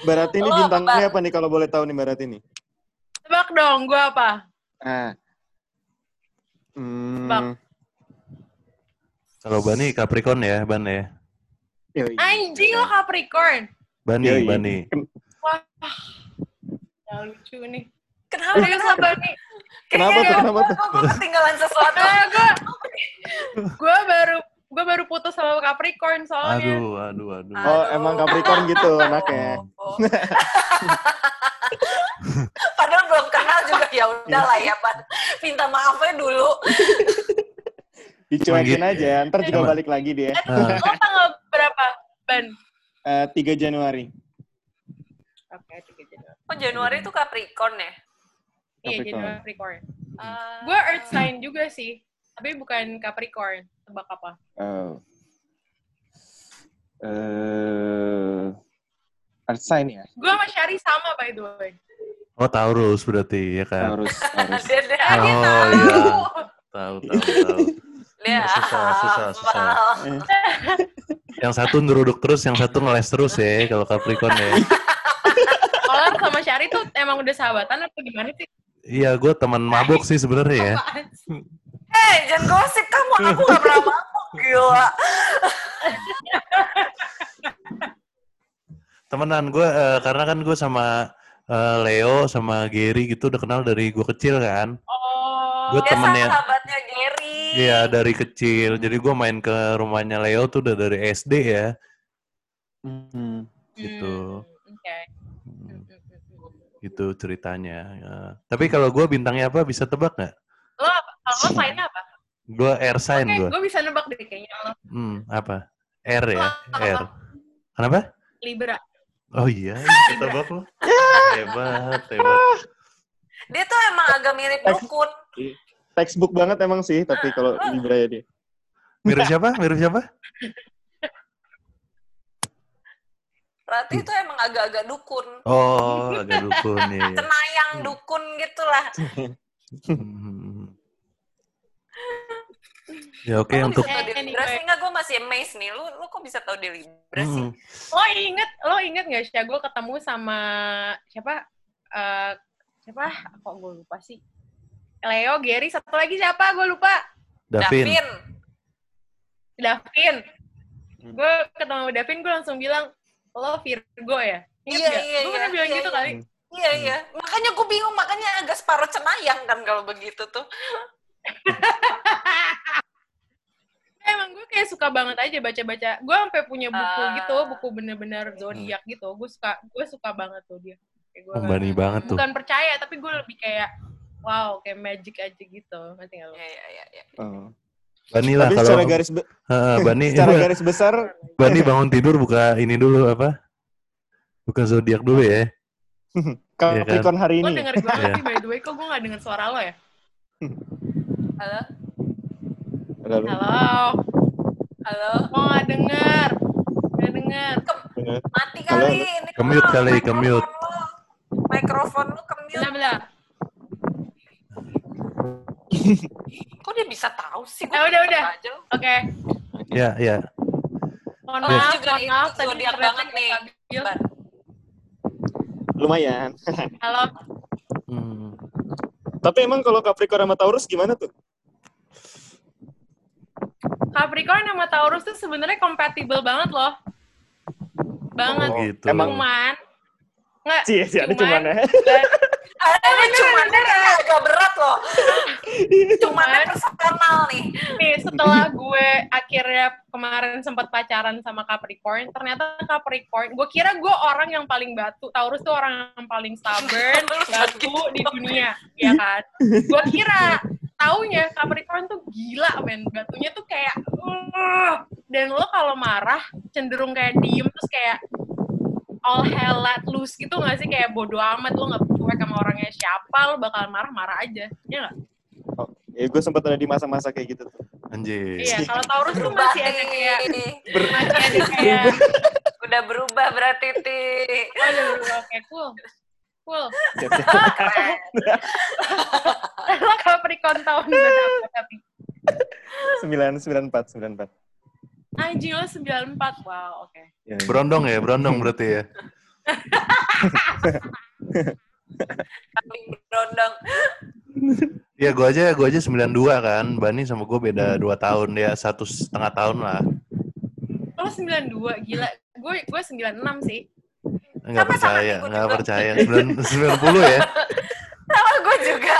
S2: Barat ini bintangnya apa nih kalau boleh tahu nih Barat ini?
S4: tebak dong gue apa
S2: Ah. Hmm.
S4: Bang.
S1: Kalau Bani Capricorn ya, Ban ya.
S4: anjing lo Capricorn
S1: Bani,
S2: Yoi.
S1: Bani.
S4: wah ya lucu nih
S3: Kenapa? Kenapa?
S4: apa nih
S2: Kenapa tuh? Kenapa tuh?
S3: Gue ketinggalan sesuatu.
S4: gue gue baru gue baru putus sama Capricorn soalnya
S1: Aduh, aduh, aduh.
S2: Oh, emang Capricorn gitu anaknya.
S1: Oh.
S3: Oh. Padahal belum kenal juga ya udah lah ya, Pan. Minta maafnya dulu.
S2: Dicuekin aja, ntar juga
S1: Emang.
S2: balik lagi dia.
S1: Ah,
S4: lo tanggal berapa ban
S2: Eh, 3 Januari.
S4: oke tiga Januari
S3: Oh, Januari itu Capricorn ya?
S4: iya. Januari Capricorn
S3: Ah.
S4: gue Earth sign juga sih tapi bukan Capricorn tebak apa
S2: Oh. Eh, Earth sign ya?
S4: gue sama Syari sama by the way
S1: Oh, Taurus berarti ya kan.
S3: Dia, dia,
S1: Oh, iya. Tahu, tahu, tahu.
S3: Dia
S1: Susah, susah, susah. Yang satu ngeruduk terus, yang satu ngeles terus ya kalau Capricorn ya.
S4: kalau sama Syari tuh emang udah sahabatan apa gimana sih
S1: Iya, gue teman mabuk sih sebenarnya ya.
S4: Apaan sih?
S3: Hei, jangan gosip kamu. Aku gak pernah mabuk. Gila.
S1: Temenan gue karena kan gue sama eh, Leo sama Gary gitu udah kenal dari gue kecil kan.
S4: oh
S3: Dia
S1: temennya.
S3: sahabatnya.
S1: Iya dari kecil. Jadi gue main ke rumahnya Leo tuh udah dari SD ya.
S2: Hmm.
S1: gitu.
S4: Hmm, oke
S1: Hmm. Gitu ceritanya. Ya. Tapi kalau gue bintangnya apa bisa tebak nggak?
S4: lo apa kalau lo sign apa
S1: Gue air sign
S4: oke
S1: gue.
S4: gue bisa nebak deh kayaknya lo
S1: Hmm, apa? R ya?
S4: Apa?
S1: R. Kenapa?
S4: Libra
S1: Oh iya, tebak lo. hebat, hebat.
S3: Dia tuh emang agak mirip dukun.
S2: Textbook banget emang sih, tapi kalau Libra ya dia.
S1: Mirip siapa? Mirip siapa?
S3: Rati itu emang agak-agak dukun.
S1: Oh, agak dukun nih.
S3: Cenayang dukun gitu lah.
S1: Hmm. Ya oke
S3: Lu
S1: untuk
S3: bisa. Libra sih? Enggak, gue masih amazed nih. Lu, lu kok bisa tau dia Libra sih?
S1: Hmm.
S4: lo inget lo inget nggak sih gue ketemu sama siapa eh siapa kok gue lupa sih Leo Gary satu lagi siapa gue lupa
S1: Davin.
S3: Davin.
S4: Davin gue ketemu Davin gue langsung bilang lo Virgo ya Ingat
S3: Iya, iya,
S4: gue pernah
S3: iya,
S4: bilang
S3: iya,
S4: gitu
S3: iya.
S4: kali
S3: Iya, iya. Makanya gue bingung. Makanya agak separuh cenayang kan kalau begitu tuh.
S4: emang gue kayak suka banget aja baca-baca gue sampai punya buku
S3: Ah.
S4: gitu buku bener-bener zodiak gitu gue suka gue suka banget tuh dia Kayak gua
S1: Pembani banget tuh.
S4: bukan percaya tapi gue lebih kayak wow kayak magic aja gitu ngerti nggak lo
S3: Iya, iya, iya. iya.
S2: Oh.
S1: Bani lah
S2: Tapi
S1: kalau
S2: secara garis be-
S1: Heeh, Bani
S2: secara garis besar
S1: Bani bangun tidur buka ini dulu apa? Buka zodiak dulu ya.
S2: Capricorn hari
S4: lo
S2: ini.
S4: denger gue
S1: Iya.
S4: sih by the way kok gue gak denger suara lo ya
S3: Halo?
S2: Lalu,
S4: halo
S3: Halo?
S4: kok gak denger gak denger
S3: Mati
S2: Halo,
S3: kali. Ini
S1: Kemute
S3: lo,
S1: kali, kemute.
S3: lo. Mikrofon lu kemute.
S4: belah belah
S3: Kok dia bisa tahu sih?
S4: Eh, udah, udah. Oke
S1: Ya, ya.
S4: mohon
S3: Oh,
S4: maaf mohon maaf tadi internetnya
S3: banget nih.
S2: lumayan.
S4: halo
S1: Hmm.
S2: Tapi emang kalau Capricorn sama Taurus gimana tuh?
S4: Capricorn sama Taurus tuh sebenarnya compatible banget loh banget
S1: Oh, gitu.
S2: Emang-
S4: cuman nggak
S2: Sih, sih ada
S4: Cuman-
S2: ya.
S3: Ada cumannya agak berat loh. Cumannya
S4: Cuman
S3: personal nih.
S4: nih setelah gue akhirnya kemarin sempat pacaran sama Capricorn, ternyata Capricorn, gue kira gue orang yang paling batu. Taurus tuh orang yang paling stubborn, batu di dunia, ya kan? Gue kira taunya Capricorn tuh gila men, batunya tuh kayak "Uh." dan lo kalau marah cenderung kayak diem terus kayak all hell let loose gitu gak sih kayak bodo amat lo nggak cuek sama orangnya siapa lo bakalan marah-marah aja ya nggak
S2: Oh, ya gue sempat ada di masa-masa kayak gitu tuh.
S1: Anjir.
S4: iya kalau Taurus tuh
S3: Berubah
S4: masih ada kayak
S3: nih.
S4: masih ada kayak
S3: Udah berubah berarti, Ti.
S4: aduh oke cool cool
S3: Keren.
S4: lo Capricorn tahun berapa tapi
S2: Sembilan sembilan empat sembilan empat.
S4: Anjing lo 94 wow oke
S2: Ya,
S1: Berondong ya, berondong berarti ya.
S3: Kambing berondong.
S1: Ya gue aja, gue aja 92 kan. Bani sama gue beda 2 tahun ya, satu setengah tahun lah.
S4: lo 92 gila gue gue 96 sih
S1: Enggak percaya, enggak percaya. 9, 90 ya.
S3: Sama gue juga.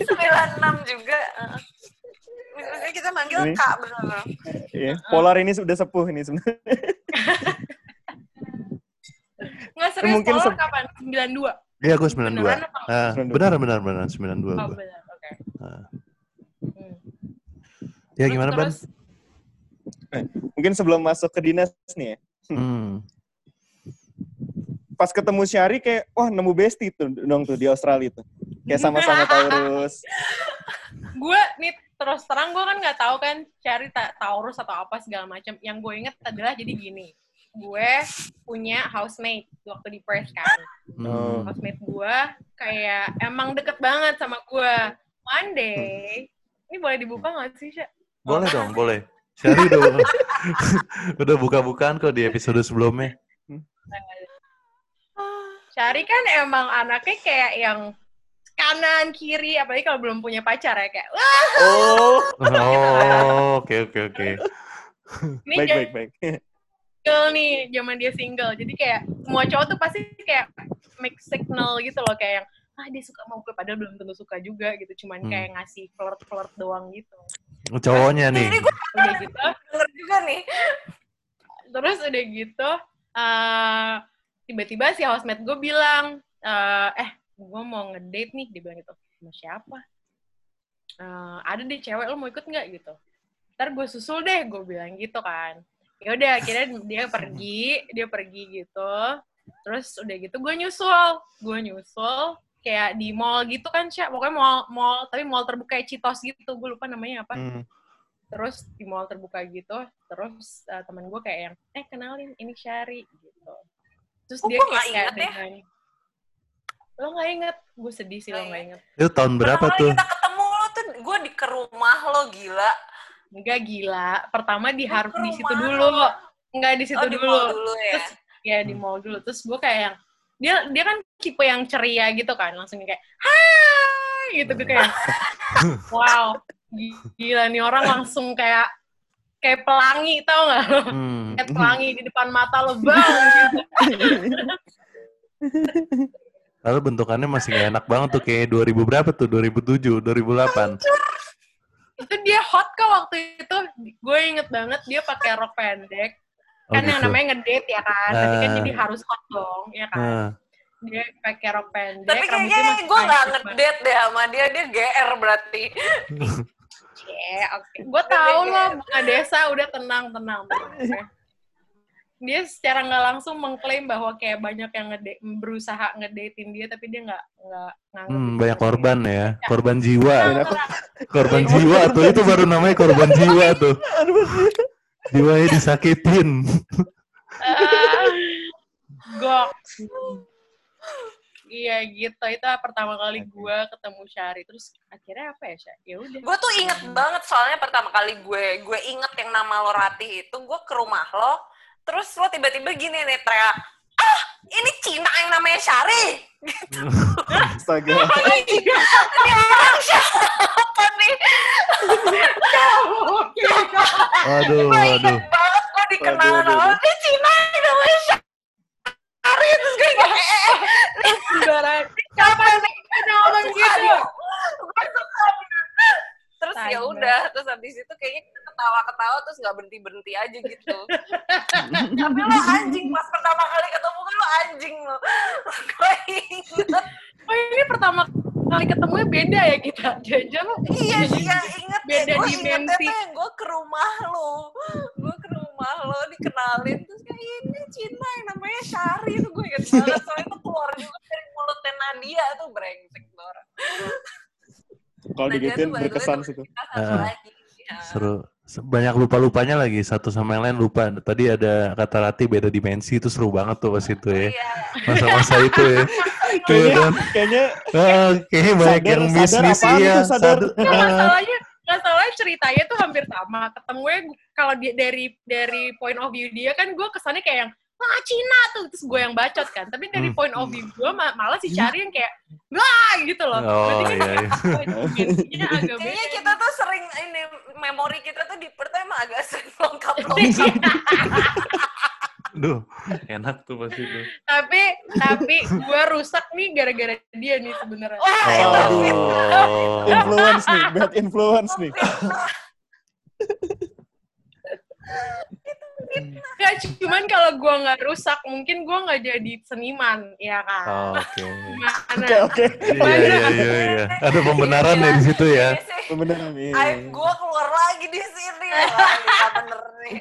S3: 96 juga. Maksudnya kita manggil
S2: Ini-
S3: Kak bener.
S2: Iya. Polar ini sudah sepuh ini sebenarnya.
S4: nggak serius
S2: Mungkin
S4: Mungkin
S2: se-
S4: kapan 92
S1: Iya gue 92.
S4: Beneran apa?
S1: Nah,
S2: 92.
S1: benar, benar, benar. 92
S4: oh
S1: gue.
S4: benar oke
S1: Nah.
S4: Hmm.
S1: Ya
S4: Terus-
S1: gimana, Ban?
S4: terus,
S2: Mungkin sebelum masuk ke dinas nih ya.
S1: Hmm.
S2: Pas ketemu Syari kayak, wah nemu bestie tuh dong tuh di Australia tuh. Kayak sama-sama Taurus.
S4: gue nih terus terang gue kan nggak tahu kan cari ta Taurus atau apa segala macam yang gue inget adalah jadi gini gue punya housemate waktu di Perth kan
S1: Hmm.
S4: housemate gue kayak emang deket banget sama gue one day ini boleh dibuka nggak sih Sya?
S1: Boleh dong, boleh. Syari udah udah buka-bukaan kok di episode sebelumnya.
S4: Syari kan emang anaknya kayak yang kanan kiri apalagi kalau belum punya pacar ya kayak wah
S2: Oh,
S1: Oh, oke oke oke.
S4: ini
S2: baik baik baik.
S4: single nih zaman dia single jadi kayak semua cowok tuh pasti kayak make signal gitu loh kayak yang ah dia suka sama gue padahal belum tentu suka juga gitu cuman
S1: Hmm.
S4: kayak ngasih flirt flirt doang gitu
S1: Cowoknya nih.
S3: Ini gue
S4: udah gitu
S3: denger juga nih.
S4: terus udah gitu eh tiba-tiba si housemate gue bilang eh eh gue mau ngedate nih dia bilang gitu sama siapa? Eh, ada deh cewek lo mau ikut nggak? Gitu. Ntar gue susul deh gue bilang gitu kan. Ya udah akhirnya dia pergi dia pergi gitu. Terus udah gitu gue nyusul gue nyusul kayak di mall gitu kan Sya. pokoknya mall mall tapi mall terbuka kayak Citos gitu gue lupa namanya apa.
S2: Hmm.
S4: terus di mall terbuka gitu terus uh, teman gue kayak yang eh kenalin ini Syari gitu. Terus
S3: Oh,
S4: dia kayak, kayak
S3: ya.
S4: dengan lo nggak inget gue sedih sih lo
S3: Nggak
S4: nggak inget
S1: Itu tahun berapa
S3: Pertama
S1: tuh?
S3: kita ketemu lo tuh gue di ke rumah lo gila.
S4: Enggak gila pertama di
S3: Oh,
S4: harus di situ dulu
S3: lo.
S4: nggak di situ
S3: Oh, di
S4: dulu
S3: mall dulu ya.
S4: terus ya di mall dulu terus gue kayak yang dia dia kan tipe yang ceria gitu kan langsung kayak hai gitu gue kayak wow gila nih orang langsung kayak kayak pelangi tau nggak lo
S1: Hmm.
S4: kayak pelangi di depan mata lo bang gitu.
S1: Lalu bentukannya masih gak enak banget tuh kayak 2000 berapa tuh? 2007, 2008.
S4: itu dia hot kok waktu itu gue inget banget dia pakai rok pendek
S1: Oh,
S4: kan yang
S1: gitu.
S4: namanya ngedate ya kan tapi kan
S1: Ah.
S4: jadi harus hot dong ya kan
S1: Nah,
S4: dia pakai rok pendek
S3: Tapi kayaknya gue
S4: banget.
S3: ngedate deh sama dia, dia GR berarti.
S4: Cie, oke. Gue tahu loh, bunga desa udah tenang, tenang, tenang. oke. Dia secara nggak langsung mengklaim bahwa kayak banyak yang ngede berusaha ngedatein dia, tapi dia nggak nggak
S1: hmm, banyak korban ya. Korban jiwa.
S2: Banyak
S1: Korban jiwa tuh. Itu baru namanya korban jiwa tuh. Jiwanya disakitin.
S4: Ah, Gok. Iya gitu, itu pertama kali gue ketemu Syari. Terus akhirnya apa ya, Syari? Ya udah.
S3: Gue tuh inget banget soalnya pertama kali gue gue inget yang nama lo Ratih itu gue ke rumah lo, terus lo tiba-tiba gini nih teriak, ah ini Cina yang namanya Syari.
S2: Astaga.
S3: Ini orang siapa nih?
S1: Waduh.
S3: inget banget gue dikenal ini Cina yang namanya Syari. Terus gue kayak, eh, eh,
S4: Kapan sih kita ngomong gitu?
S3: gue terus ya
S4: banget.
S3: udah terus habis itu kayaknya kita ketawa-ketawa terus nggak berhenti berhenti aja gitu tapi lo anjing pas pertama kali ketemu kan lo anjing lo gue inget
S4: Oh ini pertama kali ketemunya beda ya kita. Jajan lu.
S3: iya iya inget
S4: Beda
S3: deh gue
S4: dimensi.
S3: yang gue ke rumah lo gue ke rumah lo dikenalin terus kayak ini Cina yang namanya Syari tuh gue inget banget soalnya itu keluar juga dari mulutnya Nadia tuh brengsek orang
S2: Kalau
S3: Nadia
S2: digituin berkesan sih tuh.
S3: Ya.
S1: Seru. Se- Banyak lupa-lupanya lagi. Satu sama yang lain lupa. Tadi ada kata Rati beda dimensi. Itu seru banget tuh pas itu ya.
S3: Iya.
S1: Masa-masa itu ya. Iya
S2: Kayaknya,
S1: kan?
S2: kayaknya
S1: Ah, kayaknya banyak
S2: Sadar-
S1: yang miss
S2: sadar
S1: miss iya.
S2: itu, sadar?
S4: Nggak,
S1: Ah,
S4: masalahnya masalahnya ceritanya tuh hampir sama. Ketemunya gu- kalau dia dari dari point of view dia kan gue kesannya kayak yang wah Cina tuh terus gue yang bacot kan. Tapi dari
S1: Hmm.
S4: point of view gue malah si Cari yang kayak wah gitu loh.
S1: Oh
S4: Berarti kan
S1: iya. iya.
S3: Kayaknya kita tuh sering ini memori kita tuh di pertama agak sering lengkap
S4: Iya.
S3: lengkap.
S1: Duh, enak tuh pas itu.
S4: tapi tapi gue rusak nih gara-gara dia nih sebenarnya.
S1: Oh.
S2: influence nih, bad influence nih.
S4: Gak cuman kalau gue nggak rusak mungkin gue nggak jadi seniman ya kan.
S1: Oh, Oke.
S2: Oke, oke.
S1: Iya, iya, iya, iya. Ada pembenaran ya di situ ya.
S2: Beneran nih.
S3: Aib gue keluar lagi di sini. Wah, bener nih.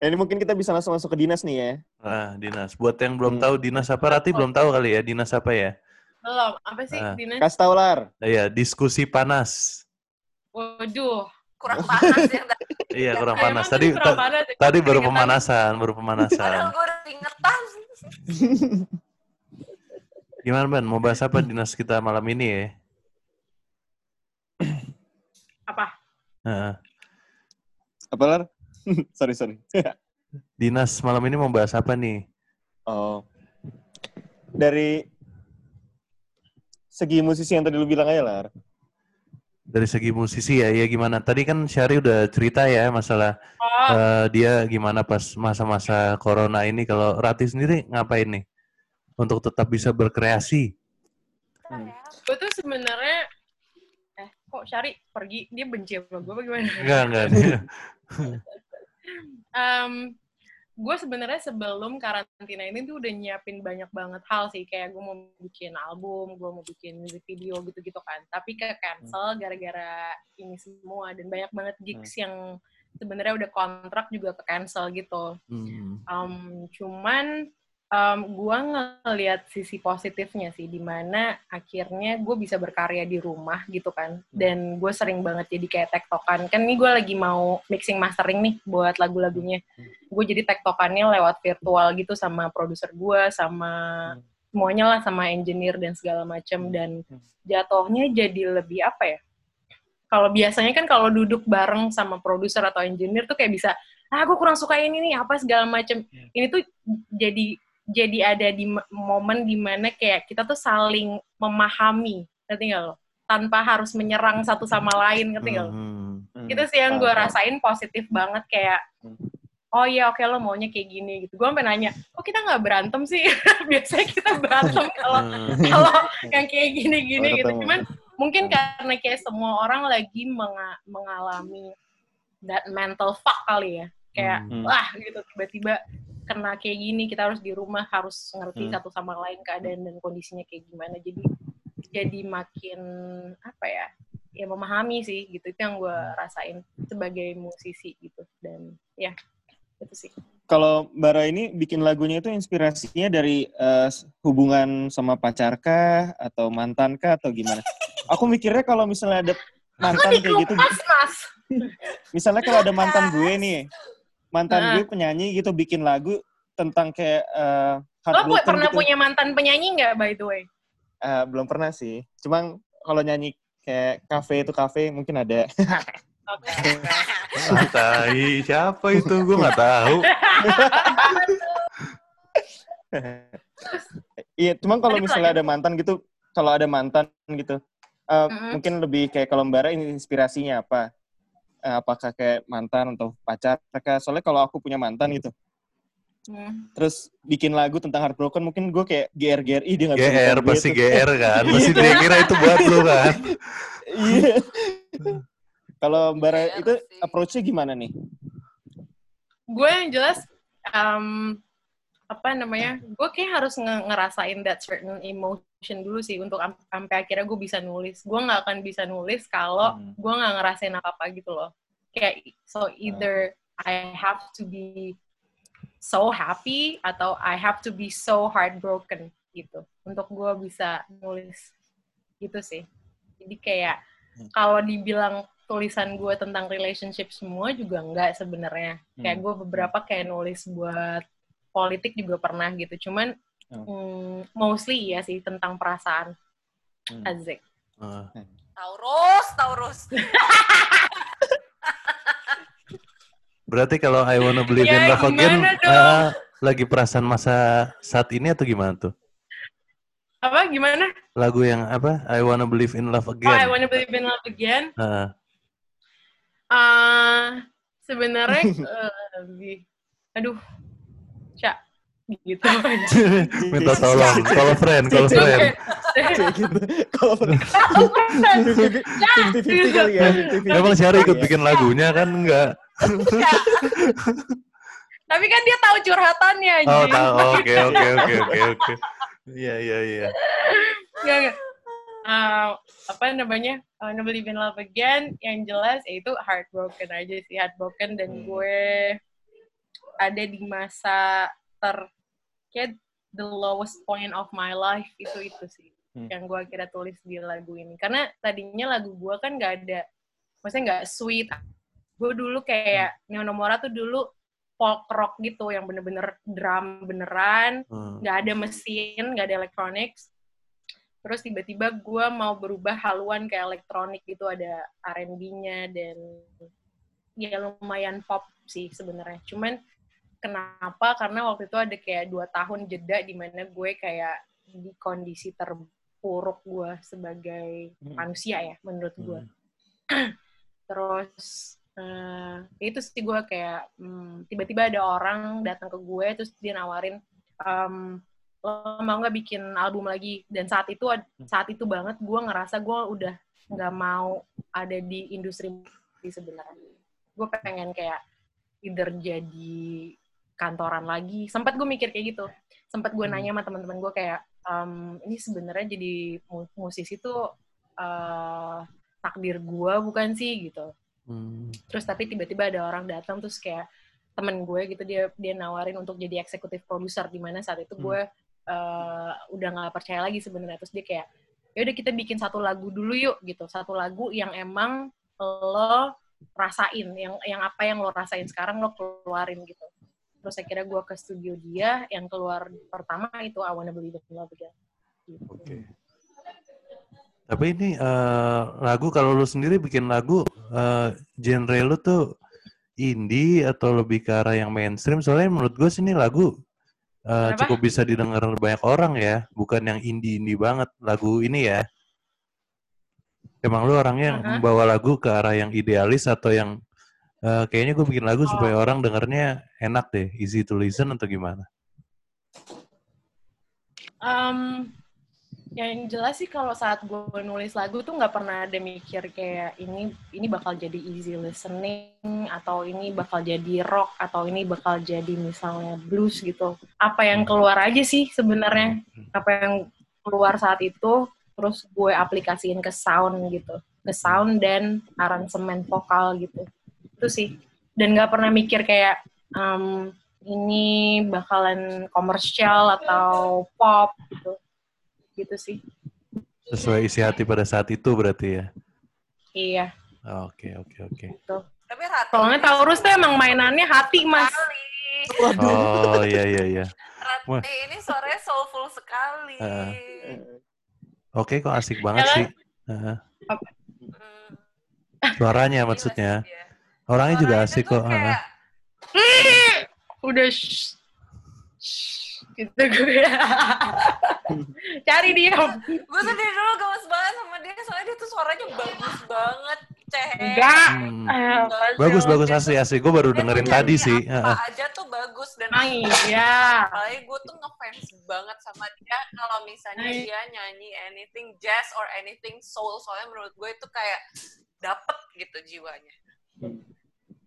S2: Ya, ini mungkin kita bisa langsung masuk ke dinas nih ya.
S1: Nah, dinas. Buat yang belum
S2: Hmm.
S1: tahu dinas apa, Rati belum tahu kali ya dinas apa ya?
S4: Belum, apa sih
S1: Ah.
S4: Dinas?
S2: Kasih tau Lar.
S1: Nah, ya, diskusi panas.
S4: Waduh.
S3: Kurang panas ya. tadi.
S1: Iya, kurang panas. Tadi
S4: kurang
S1: ta-
S4: panas ya?
S1: tadi baru pemanasan, baru
S3: Padahal
S1: pemanasan.
S3: gue udah.
S1: Gimana, Ban? Mau bahas apa dinas kita malam ini ya?
S4: Apa?
S1: Nah,
S2: Apa Lar? sorry, sorry.
S1: dinas malam ini mau bahas apa nih?
S2: oh. Dari segi musisi yang tadi lu bilang aja Lar.
S1: Dari segi musisi ya, ya gimana? Tadi kan Syari udah cerita ya masalah
S4: Oh,
S1: eh, dia gimana pas masa-masa corona ini. Kalau Rati sendiri ngapain nih? Untuk tetap bisa berkreasi.
S4: gue tuh sebenarnya eh kok Syari pergi dia benci sama gue apa gimana?
S1: Enggak, enggak. Dia.
S4: Gue sebenarnya sebelum karantina ini tuh udah nyiapin banyak banget hal sih kayak gue mau bikin album, gue mau bikin music video gitu-gitu kan. Tapi ke cancel gara-gara ini semua dan banyak banget gigs yang sebenarnya udah kontrak juga ke cancel gitu.
S1: Hmm.
S4: Um, cuman um, gue ngelihat sisi positifnya sih, di mana akhirnya gue bisa berkarya di rumah gitu kan, dan gue sering banget jadi kayak tektokan. Kan ini gue lagi mau mixing mastering nih buat lagu-lagunya. Gue jadi tektokannya lewat virtual gitu sama produser gue, sama semuanya lah, sama engineer dan segala macam. Dan jatuhnya jadi lebih apa ya? Kalau biasanya kan kalau duduk bareng sama produser atau engineer tuh kayak bisa ah gue kurang suka ini nih apa segala macem ini tuh jadi jadi ada di momen di mana kayak kita tuh saling memahami ngerti nggak lo tanpa harus menyerang satu sama lain ngerti nggak lo
S1: Hmm.
S2: Hmm,
S4: itu sih yang gue rasain positif banget kayak
S2: Hmm.
S4: oh iya oke lo maunya kayak gini gitu gue sampai nanya kok kita nggak berantem sih biasanya kita berantem kalau
S1: Hmm.
S4: kalau yang kayak gini-gini
S2: Kalau
S4: gitu.
S2: ketemu.
S4: Cuman mungkin karena kayak semua orang lagi menga- mengalami that mental fuck kali ya. Kayak
S2: Hmm.
S4: wah gitu tiba-tiba kena kayak gini kita harus di rumah harus ngerti
S2: Hmm.
S4: satu sama lain keadaan dan kondisinya kayak gimana. Jadi jadi makin apa ya? Ya memahami sih gitu. Itu yang gue rasain sebagai musisi gitu dan ya itu sih.
S2: Kalau Bara ini bikin lagunya itu inspirasinya dari eh, hubungan sama pacar kah atau mantan kah atau gimana? Aku mikirnya kalau misalnya ada mantan kayak gitu,
S4: mas.
S2: misalnya kalau ada mantan gue nih, mantan
S4: Nah.
S2: gue penyanyi gitu bikin lagu tentang kayak eh,
S4: Lo
S2: heartbroken
S4: pernah
S2: gitu.
S4: punya mantan penyanyi nggak by the way?
S2: Eh, belum pernah sih. Cuma kalau nyanyi kayak kafe itu kafe mungkin ada.
S4: Oke.
S1: Ah, tai. Siapa itu? Gue nggak tahu.
S2: Iya, cuma kalau misalnya ada mantan gitu, kalau ada mantan gitu, eh,
S4: Mm-mm.
S2: mungkin lebih kayak kalau Mbak Ra ini inspirasinya apa? Eh, apakah kayak mantan atau pacar? Kah? Soalnya kalau aku punya mantan gitu,
S4: Hmm.
S2: terus bikin lagu tentang heartbroken mungkin gue kayak GR GR ih dia nggak bisa
S1: GR pasti
S2: duet.
S1: GR kan. Pasti dia kira itu buat lu kan.
S2: iya kalau mbak itu approach-nya gimana nih
S4: gue yang jelas um, apa namanya gue kayak harus nge- ngerasain that certain emotion dulu sih untuk am- sampai akhirnya gue bisa nulis gue nggak akan bisa nulis kalau
S2: Hmm.
S4: gue nggak ngerasain apa apa gitu loh kayak so either I have to be so happy atau I have to be so heartbroken gitu untuk gue bisa nulis gitu sih jadi kayak
S2: Hmm.
S4: kalau dibilang tulisan gue tentang relationship semua juga enggak sebenarnya kayak
S2: Hmm.
S4: gue beberapa kayak nulis buat politik juga pernah gitu cuman
S2: Oh.
S4: mm, mostly ya sih tentang perasaan
S2: Hmm.
S4: Azik
S1: Ah.
S3: Taurus, Taurus.
S1: Berarti kalau I Wanna Believe in
S4: Ya,
S1: Love Again ah, lagi perasaan masa saat ini atau gimana tuh?
S4: apa gimana
S1: Lagu yang apa? I Wanna Believe in Love
S4: oh I
S1: Again.
S4: wanna believe in love again
S1: Ah.
S4: Ah, sebenarnya eh, lebih aduh gitu aja
S1: Minta tolong. Kalau friend, kalau friend.
S2: gitu kalau
S4: Cak,
S2: fifty kali ya 50-50.
S1: Emang Syari ikut
S2: Iya.
S1: bikin lagunya kan enggak?
S4: tapi kan dia tahu curhatannya
S1: Oh, tahu. Oke, oke, oke, oke, oke. Iya, iya, iya.
S4: Ah, apa namanya I wanna believe in love again yang jelas ya itu heartbroken aja sih heartbroken dan
S2: Hmm.
S4: gue ada di masa ter kayak the lowest point of my life itu itu sih
S2: Hmm.
S4: yang gue akhirnya tulis di lagu ini karena tadinya lagu gue kan nggak ada maksudnya nggak sweet gue dulu kayak
S2: Hmm.
S4: Neonomora tuh dulu folk rock gitu yang bener-bener drum beneran
S1: Hmm.
S4: nggak ada mesin, nggak ada electronics. Terus tiba-tiba gue mau berubah haluan ke elektronik gitu, ada R&B-nya dan ya lumayan pop sih sebenarnya. Cuman kenapa? Karena waktu itu ada kayak dua tahun jeda di mana gue kayak di kondisi terpuruk gue sebagai
S2: Hmm.
S4: manusia ya menurut gue.
S1: Hmm.
S4: Terus eh, itu sih gue kayak hmm, tiba-tiba ada orang datang ke gue terus dia nawarin em, lo mau nggak bikin album lagi dan saat itu ad- saat itu banget gue ngerasa gue udah nggak mau ada di industri sebenarnya gue pengen kayak either jadi kantoran lagi. Sempat gue mikir kayak gitu. Sempat gue
S2: Hmm.
S4: nanya sama teman-teman gue kayak em, ini sebenarnya jadi mu- musisi tuh eh, takdir gue bukan sih? Gitu.
S1: Hmm.
S4: terus tapi tiba-tiba ada orang datang terus kayak temen gue gitu dia dia nawarin untuk jadi eksekutif produser di mana saat itu
S2: Hmm.
S4: gue eh, udah nggak percaya lagi sebenarnya. Terus dia kayak ya udah kita bikin satu lagu dulu yuk gitu. Satu lagu yang emang lo rasain yang yang apa yang lo rasain sekarang lo keluarin gitu terus akhirnya gue ke studio dia yang keluar pertama itu I Wanna Believe in Love Again gitu.
S1: Oke. Tapi ini eh, lagu kalau lu sendiri bikin lagu eh, genre lu tuh indie atau lebih ke arah yang mainstream? Soalnya menurut gue sih ini lagu
S4: Kenapa?
S1: cukup bisa didengar banyak orang ya, bukan yang indie-indie banget lagu ini ya. Emang lu orangnya
S4: Uh-huh.
S1: membawa lagu ke arah yang idealis atau yang eh, kayaknya gue bikin lagu
S4: Oh.
S1: supaya orang dengernya enak deh, easy to listen atau gimana?
S4: Um, yang jelas sih kalau saat gue nulis lagu tuh nggak pernah ada mikir kayak ini ini bakal jadi easy listening atau ini bakal jadi rock atau ini bakal jadi misalnya blues gitu. Apa yang keluar aja sih sebenarnya apa yang keluar saat itu terus gue aplikasiin ke sound gitu ke sound dan aransemen vokal gitu itu sih dan nggak pernah mikir kayak um, ini bakalan komersial atau pop gitu gitu sih
S1: Sesuai isi hati pada saat itu berarti ya.
S4: iya
S1: Oke, oke, oke.
S4: gitu
S3: Tapi Rati
S4: soalnya Taurus tuh emang mainannya hati mas.
S1: Oh, iya, iya, iya.
S3: Rati ini suaranya soulful sekali.
S1: Ah. Oke, kok asik banget
S4: Ya kan?
S1: sih. Heeh.
S3: Hmm,
S1: Suaranya maksudnya.
S3: sih dia.
S1: Orangnya juga
S3: Suaranya
S1: asik kok. heeh.
S3: kayak,
S4: udah shh, shh, gitu gue cari diam
S3: gue tuh dari dulu gemes banget sama dia, soalnya dia tuh suaranya bagus banget. Ceh.
S4: Enggak.
S1: Hmm.
S4: Eh,
S1: Bagus
S4: sih?
S1: bagus asli asli. Gue baru
S3: Dia
S1: dengerin tadi sih.
S3: Apa
S1: Heeh.
S3: aja tuh bagus dan
S4: Ah, iya.
S3: Apalagi gue tuh ngefans banget sama dia kalau misalnya
S4: Hai.
S3: dia nyanyi anything jazz or anything soul soalnya menurut gue itu kayak dapet gitu jiwanya.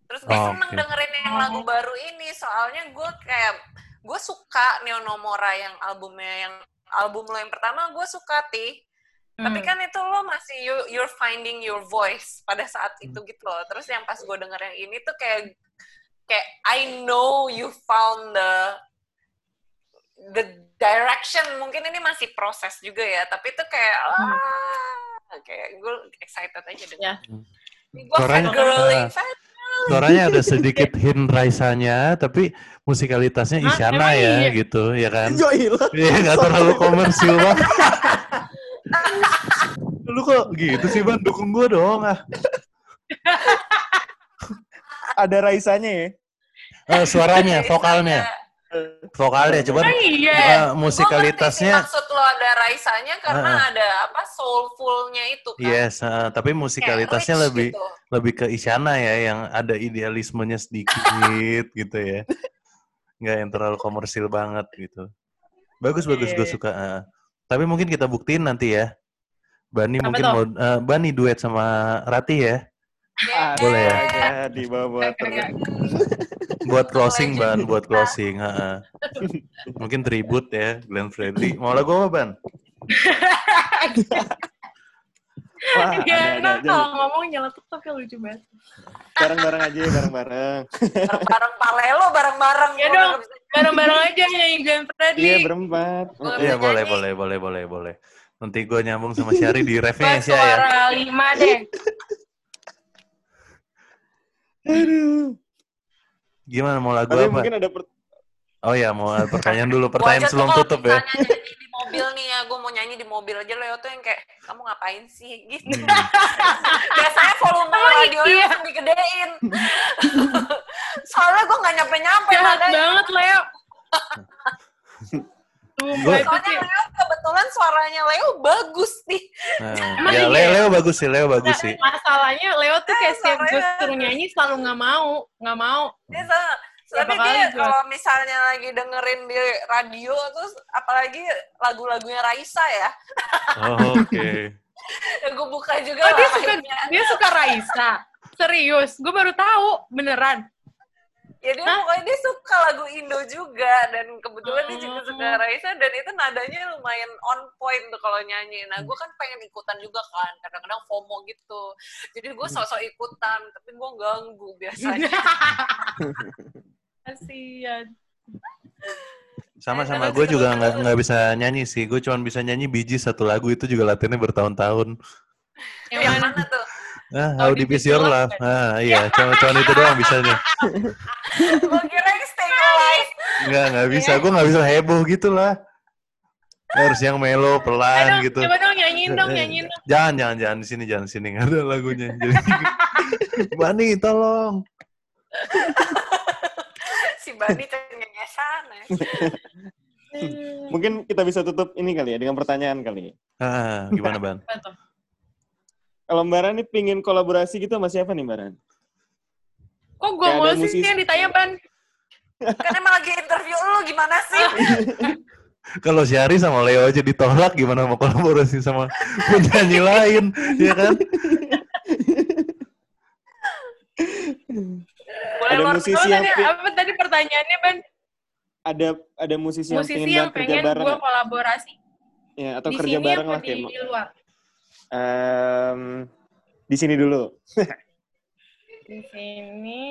S3: Terus gue
S1: Oh,
S3: seneng
S1: oke.
S3: dengerin yang lagu baru ini soalnya gue kayak gue suka Neo Nomora yang albumnya yang album lo yang pertama gue suka ti tapi
S4: Hmm.
S3: kan itu lo masih you, you're finding your voice pada saat itu gitu loh. Terus yang pas gue denger yang ini tuh kayak kayak I know you found the the direction. Mungkin ini masih proses juga ya, tapi itu kayak
S4: Hmm.
S3: ah, kayak gue excited aja deh.
S4: Ya.
S3: Gue
S1: Suaranya-
S3: fangirling,
S1: ah.
S3: fan-
S1: Suaranya ada sedikit hint Raisanya, tapi musikalitasnya
S4: Hah?
S1: Isyana ya
S4: iya?
S1: gitu, ya kan? Iya, nggak terlalu komersil banget. Lu kok gitu sih, Ban? Dukung gue dong, ah.
S2: Ada Raisanya ya.
S1: Eh, suaranya, vokalnya. Vokalnya, coba
S4: Oh iya.
S3: ngerti sih
S1: musikalitasnya,
S3: maksud lo ada Raisanya karena
S1: Ah.
S3: ada apa soulfulnya itu kan.
S1: yes, eh, tapi musikalitasnya lebih
S3: gitu.
S1: lebih ke Isyana ya, yang ada idealismenya sedikit gitu ya. Nggak yang terlalu komersil banget gitu. Bagus, bagus, gue
S4: Iya.
S1: suka. eh. Tapi mungkin kita buktiin nanti ya. Bani
S4: Apa
S1: mungkin mau, eh, Bani duet sama Rati ya. Boleh ya?
S2: Jadi bawa
S4: Kagak.
S1: Buat closing, Ban. Buat closing. heeh. Mungkin tribute ya, Glenn Fredly. Mau lagu apa, Ban?
S2: Wah,
S4: Dia
S2: ada, ada,
S4: kalau ngomong nyeletuk tapi lucu banget.
S2: Bareng-bareng aja, bareng-bareng.
S3: bareng-bareng palelo bareng-bareng
S4: Ya dong. Bareng-bareng aja nyanyi Glenn Fredly.
S2: Iya, berempat.
S1: Iya, boleh, boleh, boleh, boleh, boleh. Nanti gue nyambung sama Syari di refnya Sya ya.
S4: suara lima deh.
S2: Aduh.
S1: Gimana mau lagu
S2: Tapi
S1: apa?
S2: mungkin ada per-
S1: Oh ya, mau ada pertanyaan dulu. Pertanyaan sebelum tutup ya.
S3: di mobil nih ya, gue mau nyanyi di mobil aja Leo tuh yang kayak, kamu ngapain sih? Gitu.
S1: Hmm.
S3: Biasanya volume radionya
S4: iya?
S3: langsung digedein. Soalnya gue nggak nyampe-nyampe
S4: Jahat
S3: nadanya.
S4: banget, Leo.
S1: Gua-
S3: Soalnya
S4: sih.
S3: Leo kebetulan suaranya Leo bagus nih.
S1: Nah,
S4: Emang
S1: ya,
S4: iya?
S1: Leo, Leo bagus sih, Leo bagus
S4: Nah,
S1: sih.
S4: masalahnya Leo tuh kayak
S3: Eh,
S4: setiap gue suruh nyanyi selalu nggak mau, nggak mau.
S3: Dia sa-
S4: Berapa
S3: tapi dia kalau misalnya lagi dengerin di radio terus apalagi lagu-lagunya Raisa ya,
S1: Oh, Oke.
S3: gue buka juga
S4: Oh dia suka dia suka Raisa. Serius, gue baru tahu beneran.
S3: Ya dia
S4: Hah?
S3: pokoknya dia suka lagu Indo juga dan kebetulan dia juga
S4: Hmm.
S3: suka Raisa dan itu nadanya lumayan on point tuh kalau nyanyi. Nah gue kan pengen ikutan juga kan, kadang-kadang FOMO gitu. Jadi gue sosok ikutan, tapi gue ganggu biasanya.
S4: Kasian.
S1: Sama-sama gue juga nggak nggak bisa nyanyi sih. Gue cuma bisa nyanyi biji satu lagu itu juga latihannya bertahun-tahun.
S4: Yang mana
S3: tuh?
S1: Ah,
S4: How
S1: how
S4: Deep Is
S1: your love?
S4: Love,
S1: Ah, iya, cuma cuma itu doang bisanya.
S3: Gue kira Stay Alive.
S1: Nggak, nggak bisa. Gue nggak bisa heboh gitu lah. Harus yang melo, pelan
S4: Aduh,
S1: gitu.
S4: coba dong nyanyiin dong,
S1: Eh,
S4: nyanyiin dong.
S1: Jangan, jangan, jangan di sini, jangan di sini nggak ada lagunya. Jadi, Bani, tolong.
S3: Si Bani cengengesan ya.
S2: mungkin kita bisa tutup ini kali ya dengan pertanyaan kali.
S1: Ah, gimana ban?
S2: Kalau Mbak Ran nih pingin kolaborasi gitu sama siapa nih Mbak Ran?
S4: Kok gue mulu sih
S2: musisi.
S4: yang ditanya, Ban?
S3: Kan emang lagi interview lu gimana sih?
S1: Kalau Syari sama Leo aja ditolak, gimana mau kolaborasi sama penyanyi lain, ya kan?
S3: Boleh
S2: Ada musisi yang
S4: tadi, apa tadi pertanyaannya, Ban?
S2: ada ada musisi yang
S4: Musisi
S2: pingin
S4: yang
S2: banget kerja
S4: pengen
S2: bareng
S4: gue
S2: nggak?
S4: kolaborasi.
S2: ya atau
S4: Di
S2: kerja
S4: sini
S2: bareng lah kayak
S4: di luar?
S2: Em, di sini dulu.
S4: Di sini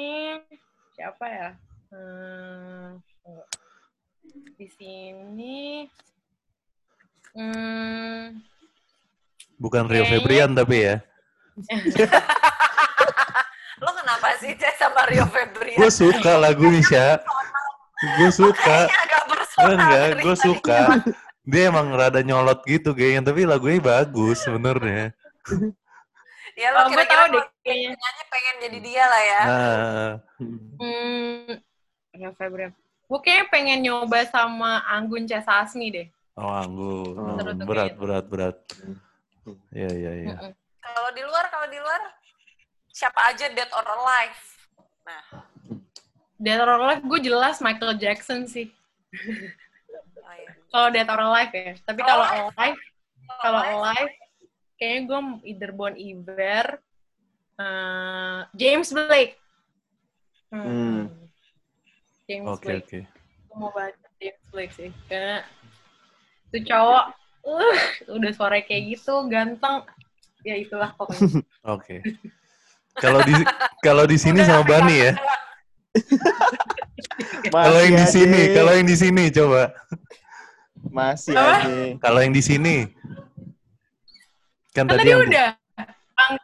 S4: siapa ya? Hmm, di sini hmm,
S1: Bukan Rio
S4: Kayaknya-
S1: Febrian tapi ya.
S3: Lo kenapa sih Cez sama Rio Febrian?
S1: Gue suka lagunya, Sya. Gue suka.
S3: Kayaknya agak personal.
S1: Enggak, gue suka. Dia emang rada nyolot gitu kayaknya, tapi lagunya bagus sebenarnya.
S3: Ya lo
S4: Oh,
S3: kira-kira
S4: tahu deh kayaknya.
S3: pengen jadi dia lah ya.
S1: Nah,
S4: hmm, Rio Febrian. Gue kayaknya pengen nyoba sama Anggun C. Sasmi deh.
S1: oh anggun.
S2: Oh,
S1: berat, berat, berat. Iya, iya, iya.
S4: Mm-mm.
S3: Kalau di luar, kalau di luar, siapa aja dead or alive. Nah,
S4: Dead or Alive gue jelas Michael Jackson sih.
S3: oh iya.
S4: Kalau Dead or Alive ya. Tapi
S3: Kalau
S4: kalau
S3: Alive?
S4: Kalau
S3: Alive,
S4: Alive, kayaknya gue either Bon Iver, eh, James Blake. Hmm.
S2: Hmm.
S4: James
S1: Oke
S4: Blake.
S1: oke.
S4: Gue mau baca James Blake sih. Karena itu cowok, uh, udah suara kayak gitu, ganteng. Ya itulah pokoknya.
S1: Oke. Kalau di kalau di sini sama Bani ya.
S3: kalau-
S1: yang di sini, kalau yang di sini coba.
S2: masih
S4: Apa?
S2: aja.
S1: Kalau yang di sini. Kan
S4: Kan
S1: tadi
S4: tadi
S1: yang
S4: udah. Ang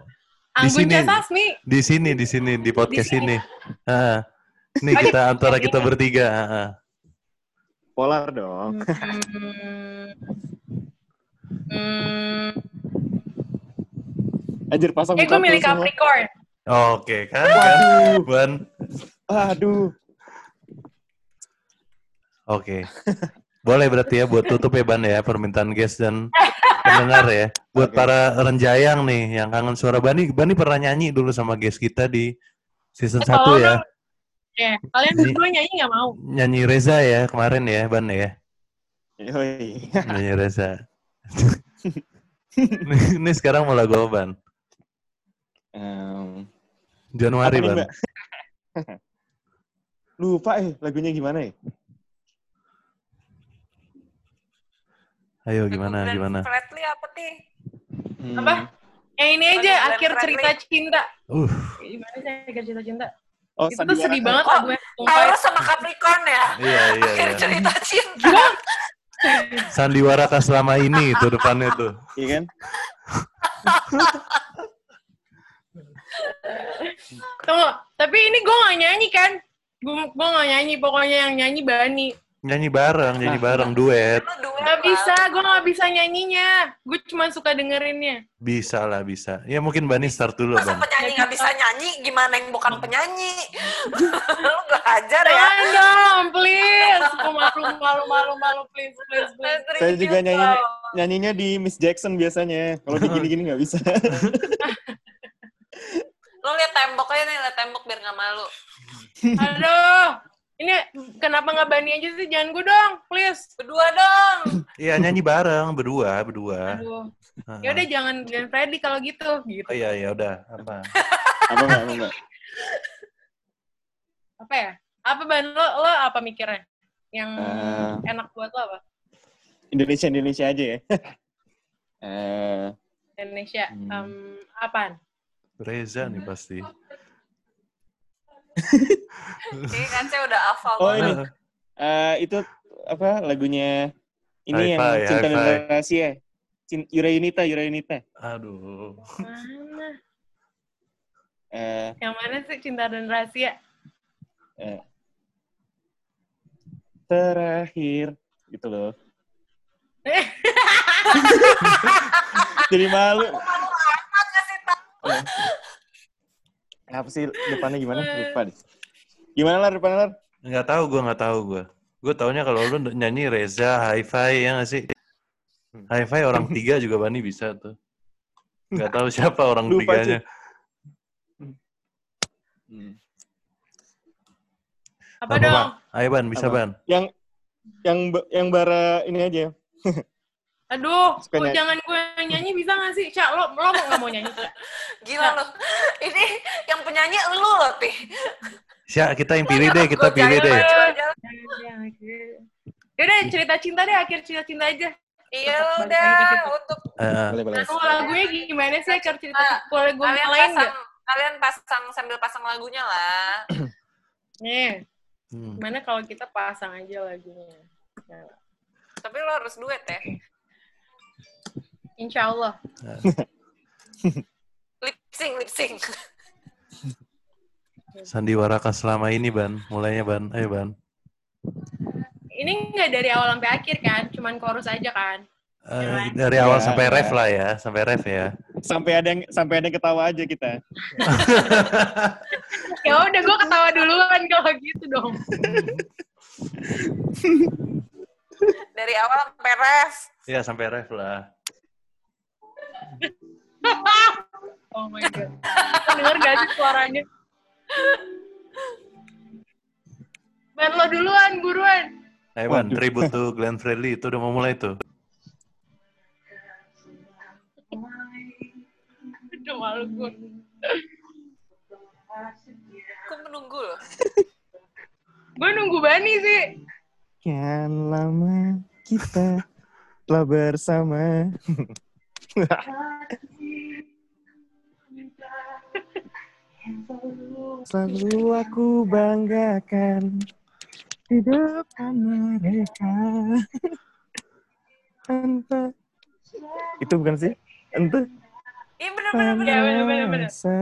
S4: Anggun
S1: sini.
S4: Sasmi.
S1: di sini di sini di podcast
S4: Di sini.
S1: ini. Ah. Nih kita antara kita bertiga. ah, ah.
S2: Polar dong.
S4: Hmm. Hmm.
S2: Anjir pasang
S4: Eh, gue milih. Capricorn.
S1: Oke kan kan Ban.
S2: Aduh.
S1: Oke. Boleh berarti ya buat tutup ya Ban ya permintaan guest dan pendengar ya. Buat
S2: Oke.
S1: para renjayang nih yang kangen suara Bani, Bani pernah nyanyi dulu sama guest kita di season
S4: Eh,
S1: 1
S4: tolong
S1: ya.
S4: Ya, kalian berdua nyanyi nggak mau?
S1: Nyanyi Reza ya kemarin ya Ban ya.
S2: Yoi.
S1: Nyanyi Reza. Ini sekarang mau lagu apa Ban?
S2: Em,
S1: Januari Ban.
S2: Lupa eh lagunya gimana ya?
S1: Ayo gimana
S3: Glenn
S1: gimana?
S3: Fredly apa nih?
S2: Hmm.
S4: Apa? Yang ini aja,
S3: Glenn
S4: akhir cerita cinta.
S1: Uh,
S4: Gimana sih akhir cerita cinta?
S2: Oh,
S4: itu tuh
S2: Sandiwara.
S4: sedih banget
S3: Oh,
S4: lagunya. sumpah.
S3: Taurus sama Capricorn ya?
S1: iya iya
S3: Akhir
S1: iya.
S3: cerita cinta.
S1: Sandiwara kah selama ini itu depannya tuh.
S2: Iya kan?
S4: Tunggu, tapi ini gue gak nyanyi kan? Gue gue gak nyanyi, pokoknya yang nyanyi Bani.
S1: Nyanyi bareng, nyanyi
S2: Nah,
S1: bareng duet.
S3: Lu duet
S4: Gak bisa, gue gak bisa nyanyinya. Gue cuma suka dengerinnya.
S1: Bisa lah, bisa. Ya mungkin Bani start dulu,
S3: Masa
S1: Ban.
S3: penyanyi nggak bisa nyanyi, gimana yang bukan penyanyi? Lu gak ajar ya?
S4: Jangan dong, please. Gue malu, malu, malu, malu, please, please, please.
S2: Saya juga nyanyi nyanyinya di Miss Jackson biasanya. Kalau di gini-gini nggak bisa.
S3: Lu liat tembok aja nih, liat tembok biar gak malu.
S4: Aduh, ini kenapa nggak Bani aja sih? Jangan gue dong, please.
S3: Berdua dong.
S1: Iya, nyanyi bareng, berdua, berdua.
S4: Aduh. Ya udah jangan jangan Freddy kalau gitu, gitu.
S1: Oh iya, ya udah. Apa?
S2: apa enggak, apa enggak?
S4: Apa ya? Apa Ban lo lo apa mikirnya? Yang
S2: Eh.
S4: enak buat lo apa?
S2: Indonesia Indonesia aja ya. Eh,
S4: Indonesia.
S2: Hmm.
S4: Em, apaan?
S1: Reza nih pasti.
S3: Ini kan saya udah hafal.
S2: Oh, ini. eh, itu apa lagunya ini yang cinta dan rahasia. Yura Yunita, Yura Yunita.
S1: Aduh.
S4: Mana?
S2: Eh,
S4: Yang mana sih cinta dan rahasia?
S2: eh, terakhir gitu loh. Jadi malu.
S3: Malu amat ngasih tau.
S2: Eh. Apa sih depannya gimana? Lupa deh. Gimana lah depannya lah?
S1: Nggak tahu gue, nggak tahu gue. Gue taunya kalau lu nyanyi Reza, Hi-Fi, ya nggak sih? Hi-Fi orang tiga juga Bani bisa tuh. Nggak tahu siapa orang
S2: Lupa,
S1: tiganya.
S2: Hmm.
S4: Apa,
S1: Apa,
S4: dong?
S1: Ban? Ayo Ban, bisa
S2: Apa?
S1: Ban.
S2: Yang yang yang bara ini aja.
S4: Aduh,
S2: Suka
S4: kok
S2: nyanyi.
S4: jangan gue nyanyi bisa gak sih? Cak, lo, lo nggak mau nyanyi? Cak?
S3: Gila lu. Ini yang penyanyi lu loh, Tih.
S1: Sya, kita yang pilih deh, kita pilih deh.
S4: Yaudah, cerita cinta deh, akhir cerita cinta aja.
S3: Iya udah untuk
S2: boleh.
S4: Aduh, lagunya gimana sih akhir cerita
S3: Nah,
S4: cinta? Boleh gue
S3: kalian
S4: lain
S3: pasang
S4: nggak?
S3: kalian pasang sambil pasang lagunya lah.
S4: Nih,
S1: hmm.
S4: gimana kalau kita pasang aja lagunya? Nah,
S3: Tapi lo harus duet ya.
S4: Insya Allah.
S3: Lip sync, lip sync.
S1: Sandiwara kah selama ini Ban, mulainya Ban. Ayo Ban.
S4: Ini nggak dari awal sampai akhir kan? Cuman chorus aja kan?
S1: Eh, dari awal
S2: Ya,
S1: sampai
S2: ya.
S1: ref lah ya, sampai ref ya.
S2: Sampai ada yang sampai ada yang ketawa aja kita.
S4: Ya udah, gue ketawa duluan kalau gitu dong.
S3: Dari awal sampai ref.
S1: Iya sampai ref lah.
S4: Oh my god. Lo denger gak sih suaranya? Ban lo duluan, buruan.
S1: Ban,
S2: Waduh.
S1: tribute to Glenn Fredly itu udah mau mulai tuh.
S4: Aduh, malu gue.
S3: Aku menunggu loh.
S4: Gue nunggu Bani sih.
S2: Kian lama kita telah bersama. Selalu aku banggakan di depan mereka. Tanpa itu bukan sih? Entah
S3: Iya bener-bener.
S4: Iya, bener, bener, bener.
S2: rasa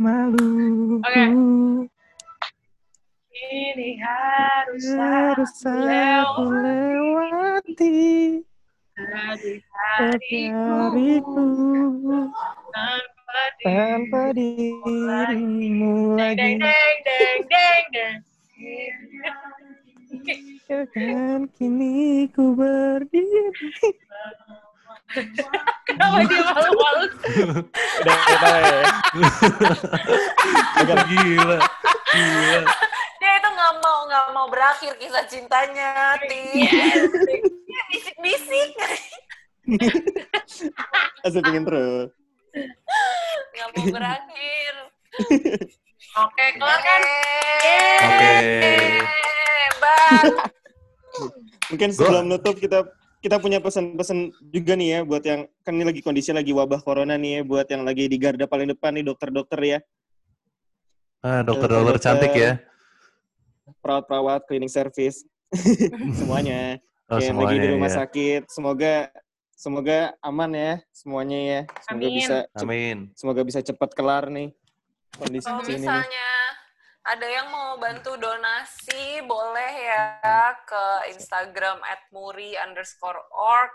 S2: malu.
S4: Oke. Ini harus
S2: Harus
S4: aku lewati
S2: lewati
S4: hari-hariku
S2: hariku
S4: tanpa
S2: tanpa
S4: dirimu.
S2: dirimu
S4: Deng, deng,
S2: lagi.
S4: deng, deng, deng, deng.
S2: Kan kini ku berdiri.
S4: Kenapa dia malu-malu?
S2: Udah udah ya.
S1: Gila. Gila.
S3: Dia itu nggak mau nggak mau berakhir kisah cintanya, Ti. Dia bisik-bisik.
S2: Asal pengen terus.
S3: Nggak mau berakhir.
S4: Oke, kelar kan?
S1: Oke.
S3: Hebat.
S2: Mungkin sebelum nutup kita kita punya pesan-pesan juga nih ya buat yang kan ini lagi kondisi lagi wabah corona nih ya buat yang lagi di garda paling depan nih dokter-dokter ya
S1: Ah, dokter-dokter cantik ya.
S2: perawat-perawat cleaning service semuanya
S1: Oh,
S2: yang lagi di
S1: semuanya
S2: rumah
S1: ya.
S2: sakit semoga semoga aman ya semuanya ya semoga
S4: Amin.
S2: bisa
S1: Amin.
S2: semoga bisa cepat kelar nih kondisi
S3: Kalau misalnya ada yang mau bantu donasi, boleh ya ke Instagram at muri underscore org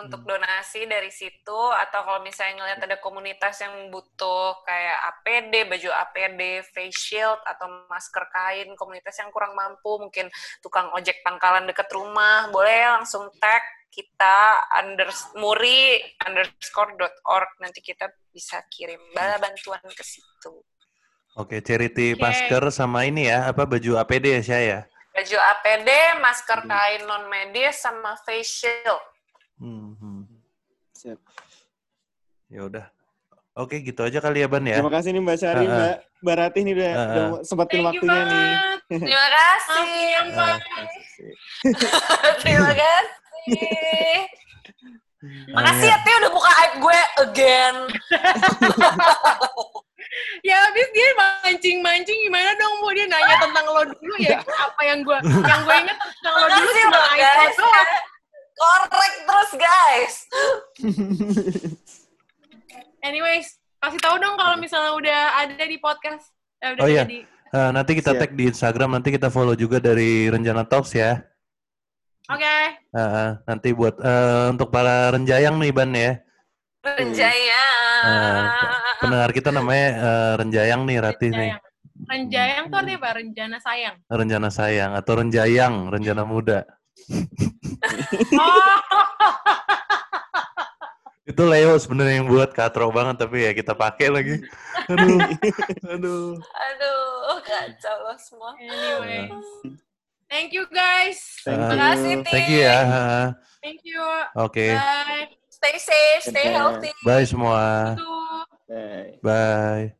S3: untuk donasi dari situ. Atau kalau misalnya ngeliat ada komunitas yang butuh kayak APD, baju APD, face shield atau masker kain, komunitas yang kurang mampu, mungkin tukang ojek pangkalan deket rumah, boleh langsung tag kita unders muri underscore dot org. Nanti kita bisa kirim bala bantuan ke situ.
S1: Oke, charity
S4: Oke.
S1: masker sama ini ya, apa baju APD ya saya.
S3: Baju APD, masker kain non medis, sama face shield.
S1: Hmm, hmm.
S2: Siap.
S1: Ya udah. Oke, gitu aja kali ya Ban ya.
S2: terima kasih nih Mbak Syari
S1: Ah, ah.
S2: Mbak Mbak Ratih nih udah,
S1: Ah, ah.
S2: udah sempetin
S4: Thank you
S2: waktunya nih.
S3: Terima kasih.
S4: Amin, Pak.
S3: Terima kasih. Makasih ya, Ti, udah buka aib gue again.
S4: Ya habis dia mancing-mancing gimana dong Bu? Dia nanya tentang lo dulu ya. Apa yang gue yang gue inget tentang lo dulu cuma
S3: loh,
S4: iPhone
S3: guys.
S4: doang.
S3: Korek terus, guys.
S4: Anyways, kasih tahu dong kalau misalnya udah ada di podcast. Eh, udah
S1: Oh, iya.
S4: di
S1: Eh, nanti kita
S2: Siap.
S1: tag di Instagram, nanti kita follow juga dari Renjana Talks ya.
S4: Oke.
S1: Eh, eh, nanti buat eh, untuk para renjayang nih Ban ya.
S3: Renjaya.
S1: Eh, pendengar kita namanya eh, Renjayang nih Ratih nih.
S4: Renjayang. Renjayang tuh artinya apa? Renjana sayang.
S1: Renjana sayang atau Renjayang, Renjana muda.
S4: Oh,
S1: Itu Leo sebenarnya yang buat katro banget tapi ya kita pakai lagi. Aduh. Aduh.
S3: Aduh, kacau semua.
S4: anyway. Thank you guys.
S2: Thank you.
S3: Makasih, Ti.
S1: Thank you ya.
S4: Thank you.
S1: Oke.
S4: Bye.
S3: Stay safe, stay healthy.
S1: Bye semua.
S2: Bye.
S1: Bye.